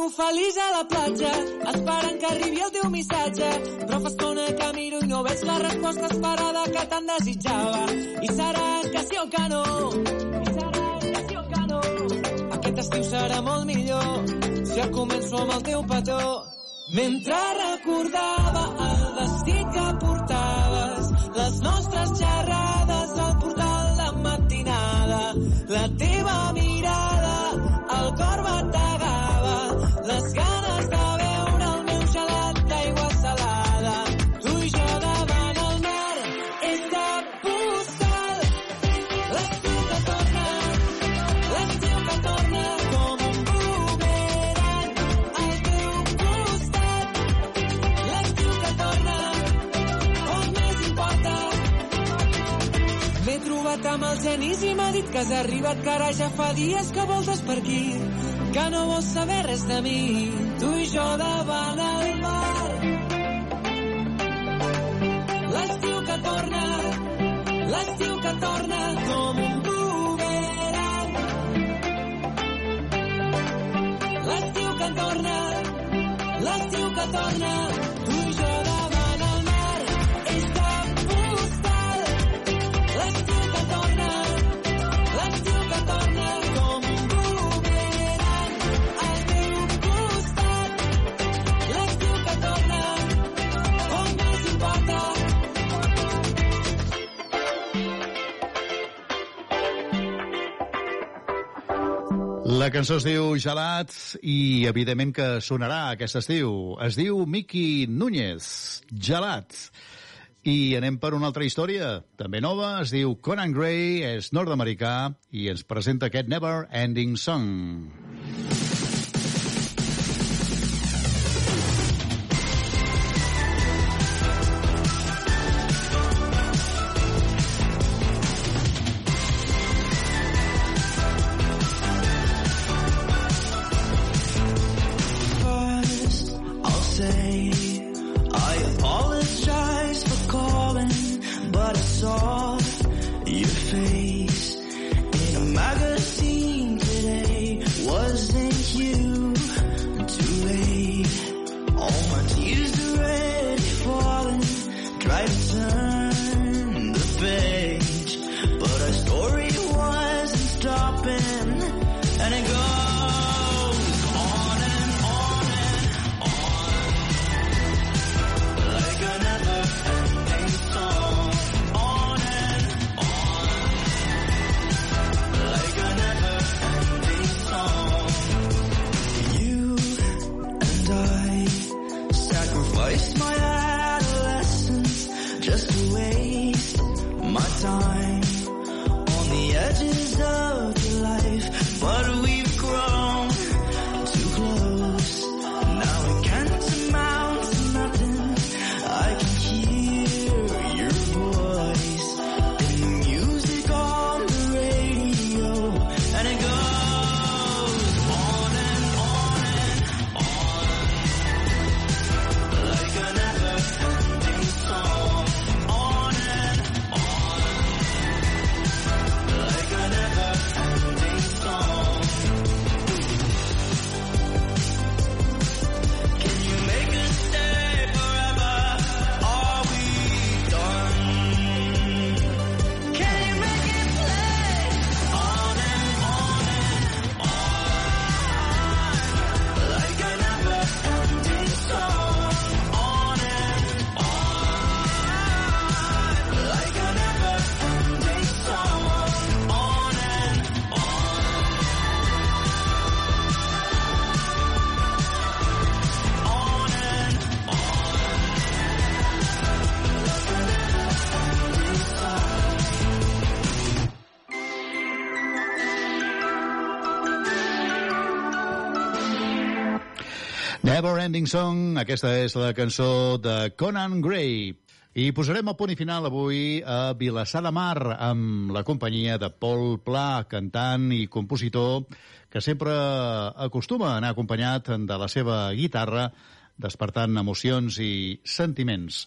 Camino feliç a la platja, esperant que arribi el teu missatge. Però fa estona que miro i no veig la resposta esperada que tant desitjava. I serà que sí o que no. I serà que sí o que no. Aquest estiu serà molt millor si el començo amb el teu petó. Mentre recordava el vestit que portaves, les nostres xerrades al portal de matinada, la teva genís i m'ha dit que has arribat, que ara ja fa dies que voltes per aquí, que no vols saber res de mi, tu i jo davant el mar. L'estiu que torna, l'estiu que torna com un boomerang. L'estiu que torna, l'estiu que torna, La cançó es diu Gelat i evidentment que sonarà aquest estiu. Es diu Miki Núñez, Gelat. I anem per una altra història, també nova, es diu Conan Gray, és nord-americà i ens presenta aquest Never Ending Song. burn. Ending Song, aquesta és la cançó de Conan Gray. I posarem el punt i final avui a Vilassar de Mar amb la companyia de Pol Pla, cantant i compositor que sempre acostuma a anar acompanyat de la seva guitarra despertant emocions i sentiments.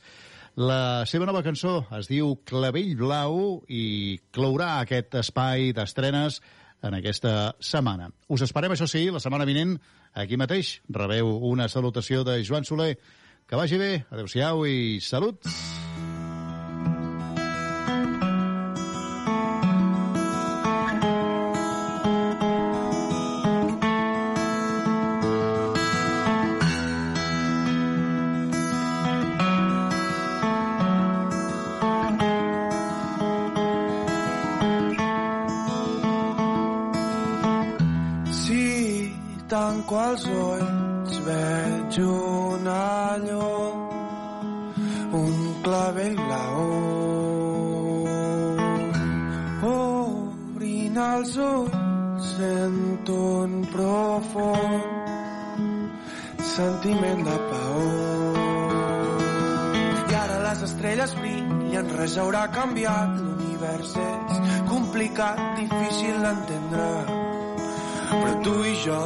La seva nova cançó es diu Clavell Blau i clourà aquest espai d'estrenes en aquesta setmana. Us esperem, això sí, la setmana vinent, aquí mateix. Rebeu una salutació de Joan Soler. Que vagi bé, adeu-siau i salut! Si brillen, res haurà canviat, l'univers és complicat, difícil d'entendre. Però tu i jo,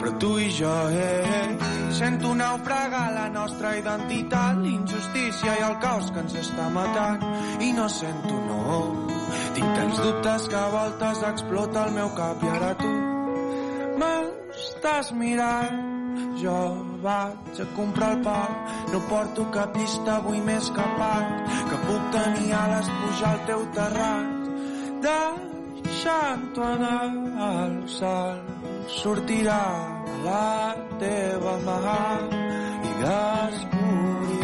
però tu i jo, eh, eh. Sento naufragar la nostra identitat, l'injustícia i el caos que ens està matant. I no sento no. Tinc tants dubtes que a voltes explota el meu cap i ara tu m'estàs mirant. Jo vaig a comprar el pa, no porto cap llista, avui m'he escapat, que puc tenir ales, pujar al teu terrat, deixant-ho anar al sol, sortirà la teva mà i descobrirà.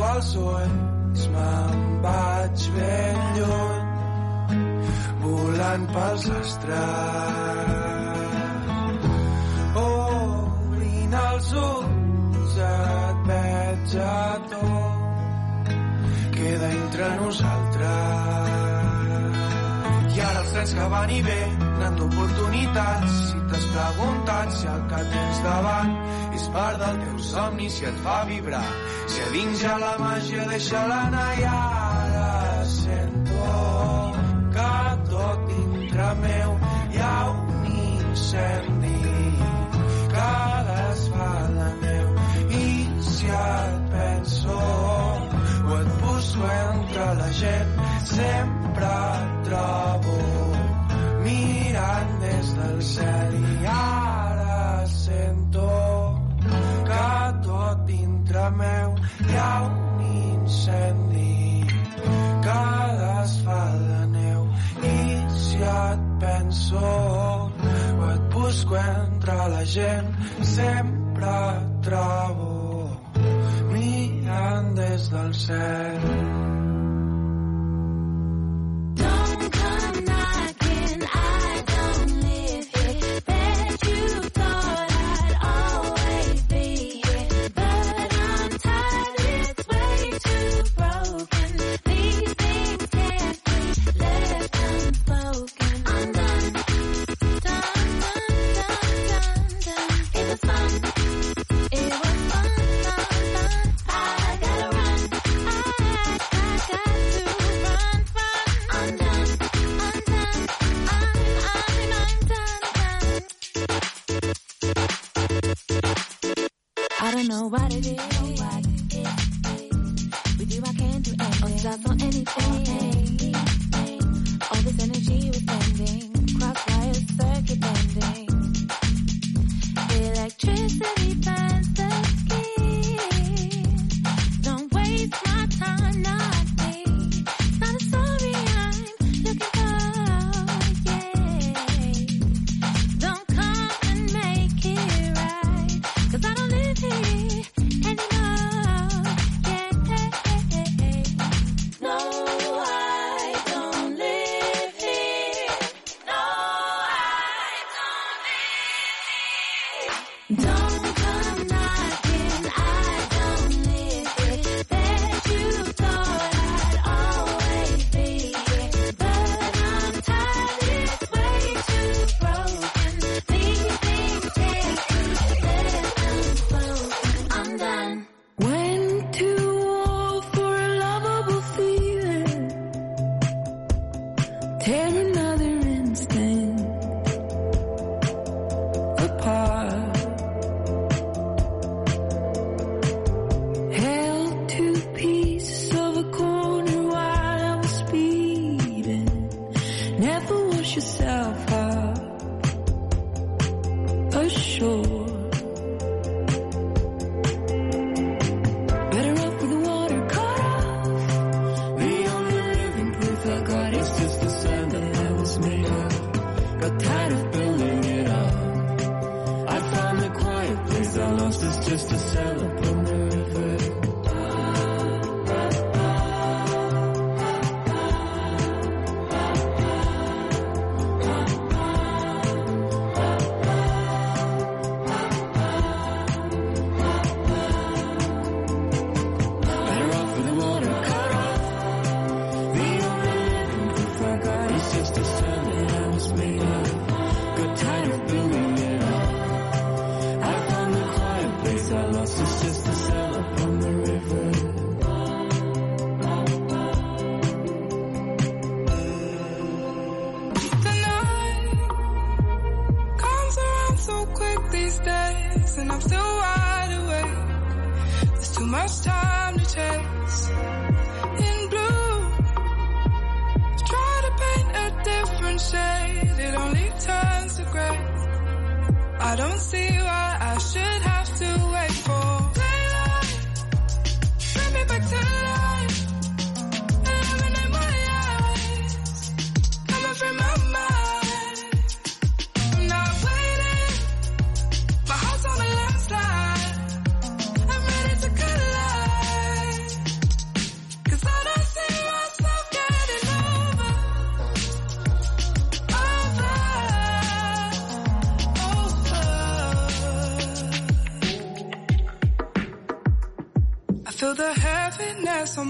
Ulls me'n vaig ben lluny volant pels estrats. Obrint els ulls et veig a tu queda entre nosaltres. I ara els trens que van i venen d'oportunitats si t'has preguntat si el que tens davant és part del teu somni si et fa vibrar si a dins hi ha la màgia deixa-la anar i ara sento que tot dintre meu hi ha un incendi que desfà la neu. I si et penso o et busco entre la gent sempre et trobo mirant des del cel i ara sento que tot dintre meu hi ha un incendi que desfà la neu. I si et penso o et busco entre la gent sempre et trobo mirant des del cel what it is. never wash yourself up oh, ashore.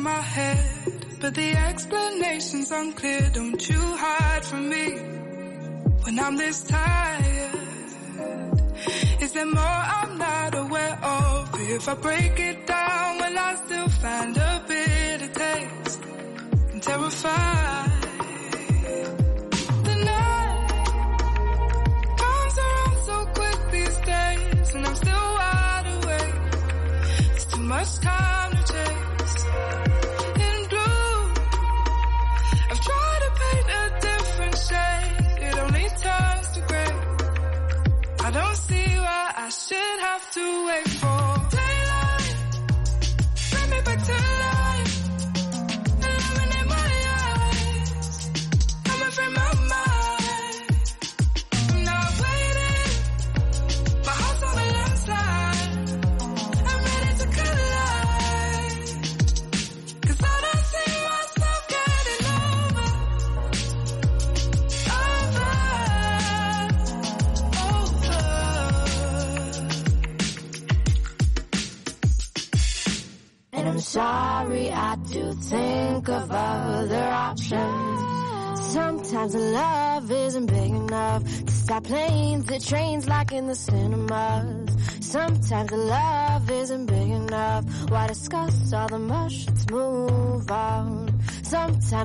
My head, but the explanation's unclear. Don't you hide from me when I'm this tired. Is there more I'm not aware of? If I break it down, will I still find a bitter taste? I'm terrified. The night comes around so quick these days, and I'm still wide awake. Too much time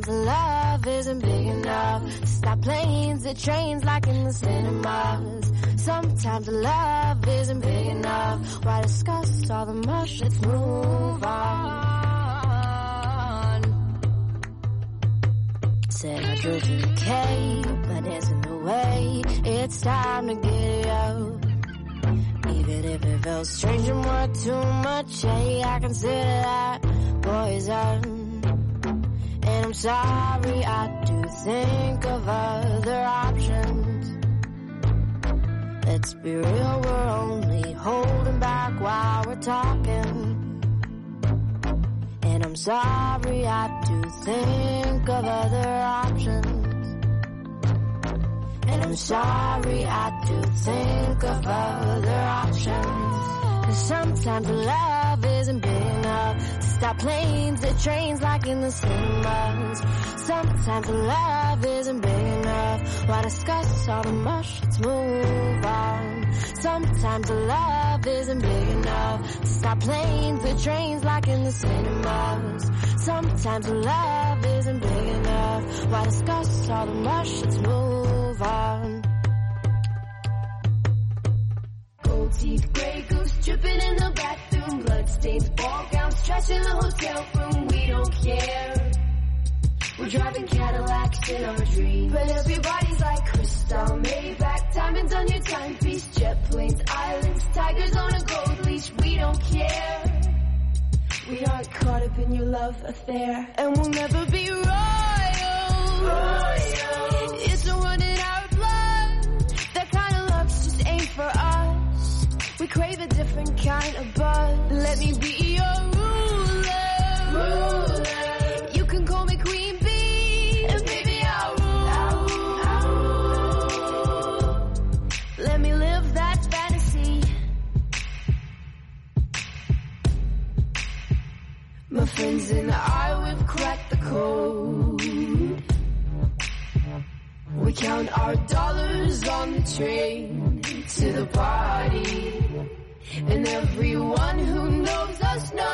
Love isn't big enough to stop planes and trains like in the cinemas. Sometimes love isn't big enough. Why discuss all the mush? Let's move on. Said I drove to the cave, but isn't the way. It's time to get it out. Even if it felt strange and more too much, hey, I consider that poison. I'm sorry, I do think of other options. Let's be real, we're only holding back while we're talking. And I'm sorry, I do think of other options. And I'm sorry, I do think of other options. Cause sometimes love isn't big enough to stop planes and trains like in the cinemas. Sometimes the love isn't big enough. Why discuss all the mush? Let's move on. Sometimes the love isn't big enough to stop planes and trains like in the cinemas. Sometimes the love isn't big enough. Why discuss all the mush? Let's move on. Gold teeth, gray goose dripping in the bathroom, bloodstains, ball gowns, trash in the hotel room. We don't care. We're driving Cadillacs in our dreams, but everybody's like crystal, Maybach, diamonds on your timepiece, jet planes, islands, tigers on a gold leash. We don't care. We aren't caught up in your love affair, and we'll never be royal. Royal. It's a run crave a different kind of buzz. Let me be your ruler. Ruler. You can call me Queen Bee. And baby, I'll rule. I'll rule. Let me live that fantasy. My friends and I, we've cracked the code. We count our dollars on the train to the party. And everyone who knows us knows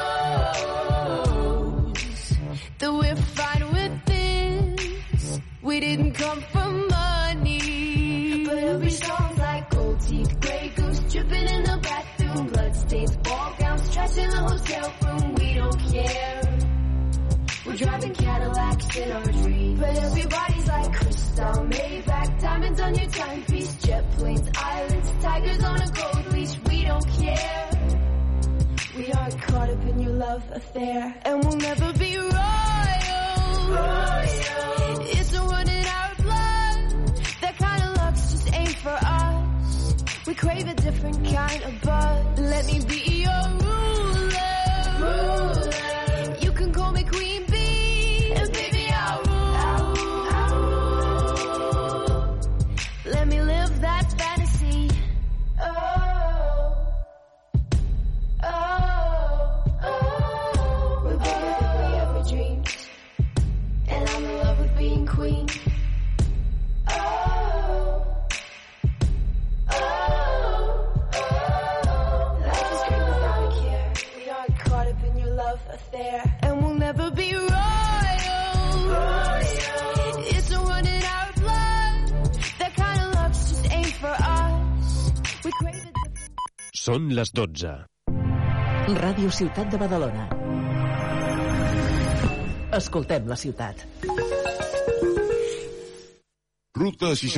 that we're fine with this. We didn't come for money. But every song's like gold teeth, gray goose dripping in the bathroom, bloodstains, ball gowns, trash in the hotel room, we don't care. We're driving Cadillacs in our dreams. But everybody's like crystal, Maybach, diamonds on your timepiece, jet planes, islands, tigers on a gold leash. We don't care. We aren't caught up in your love affair, and we'll never be royal. royal. It's a run in our blood. That kind of luck's just ain't for us. We crave a different kind of buzz. Let me be your ruler. ruler. Són les 12. Ràdio Ciutat de Badalona. Escoltem la ciutat. Ruta 60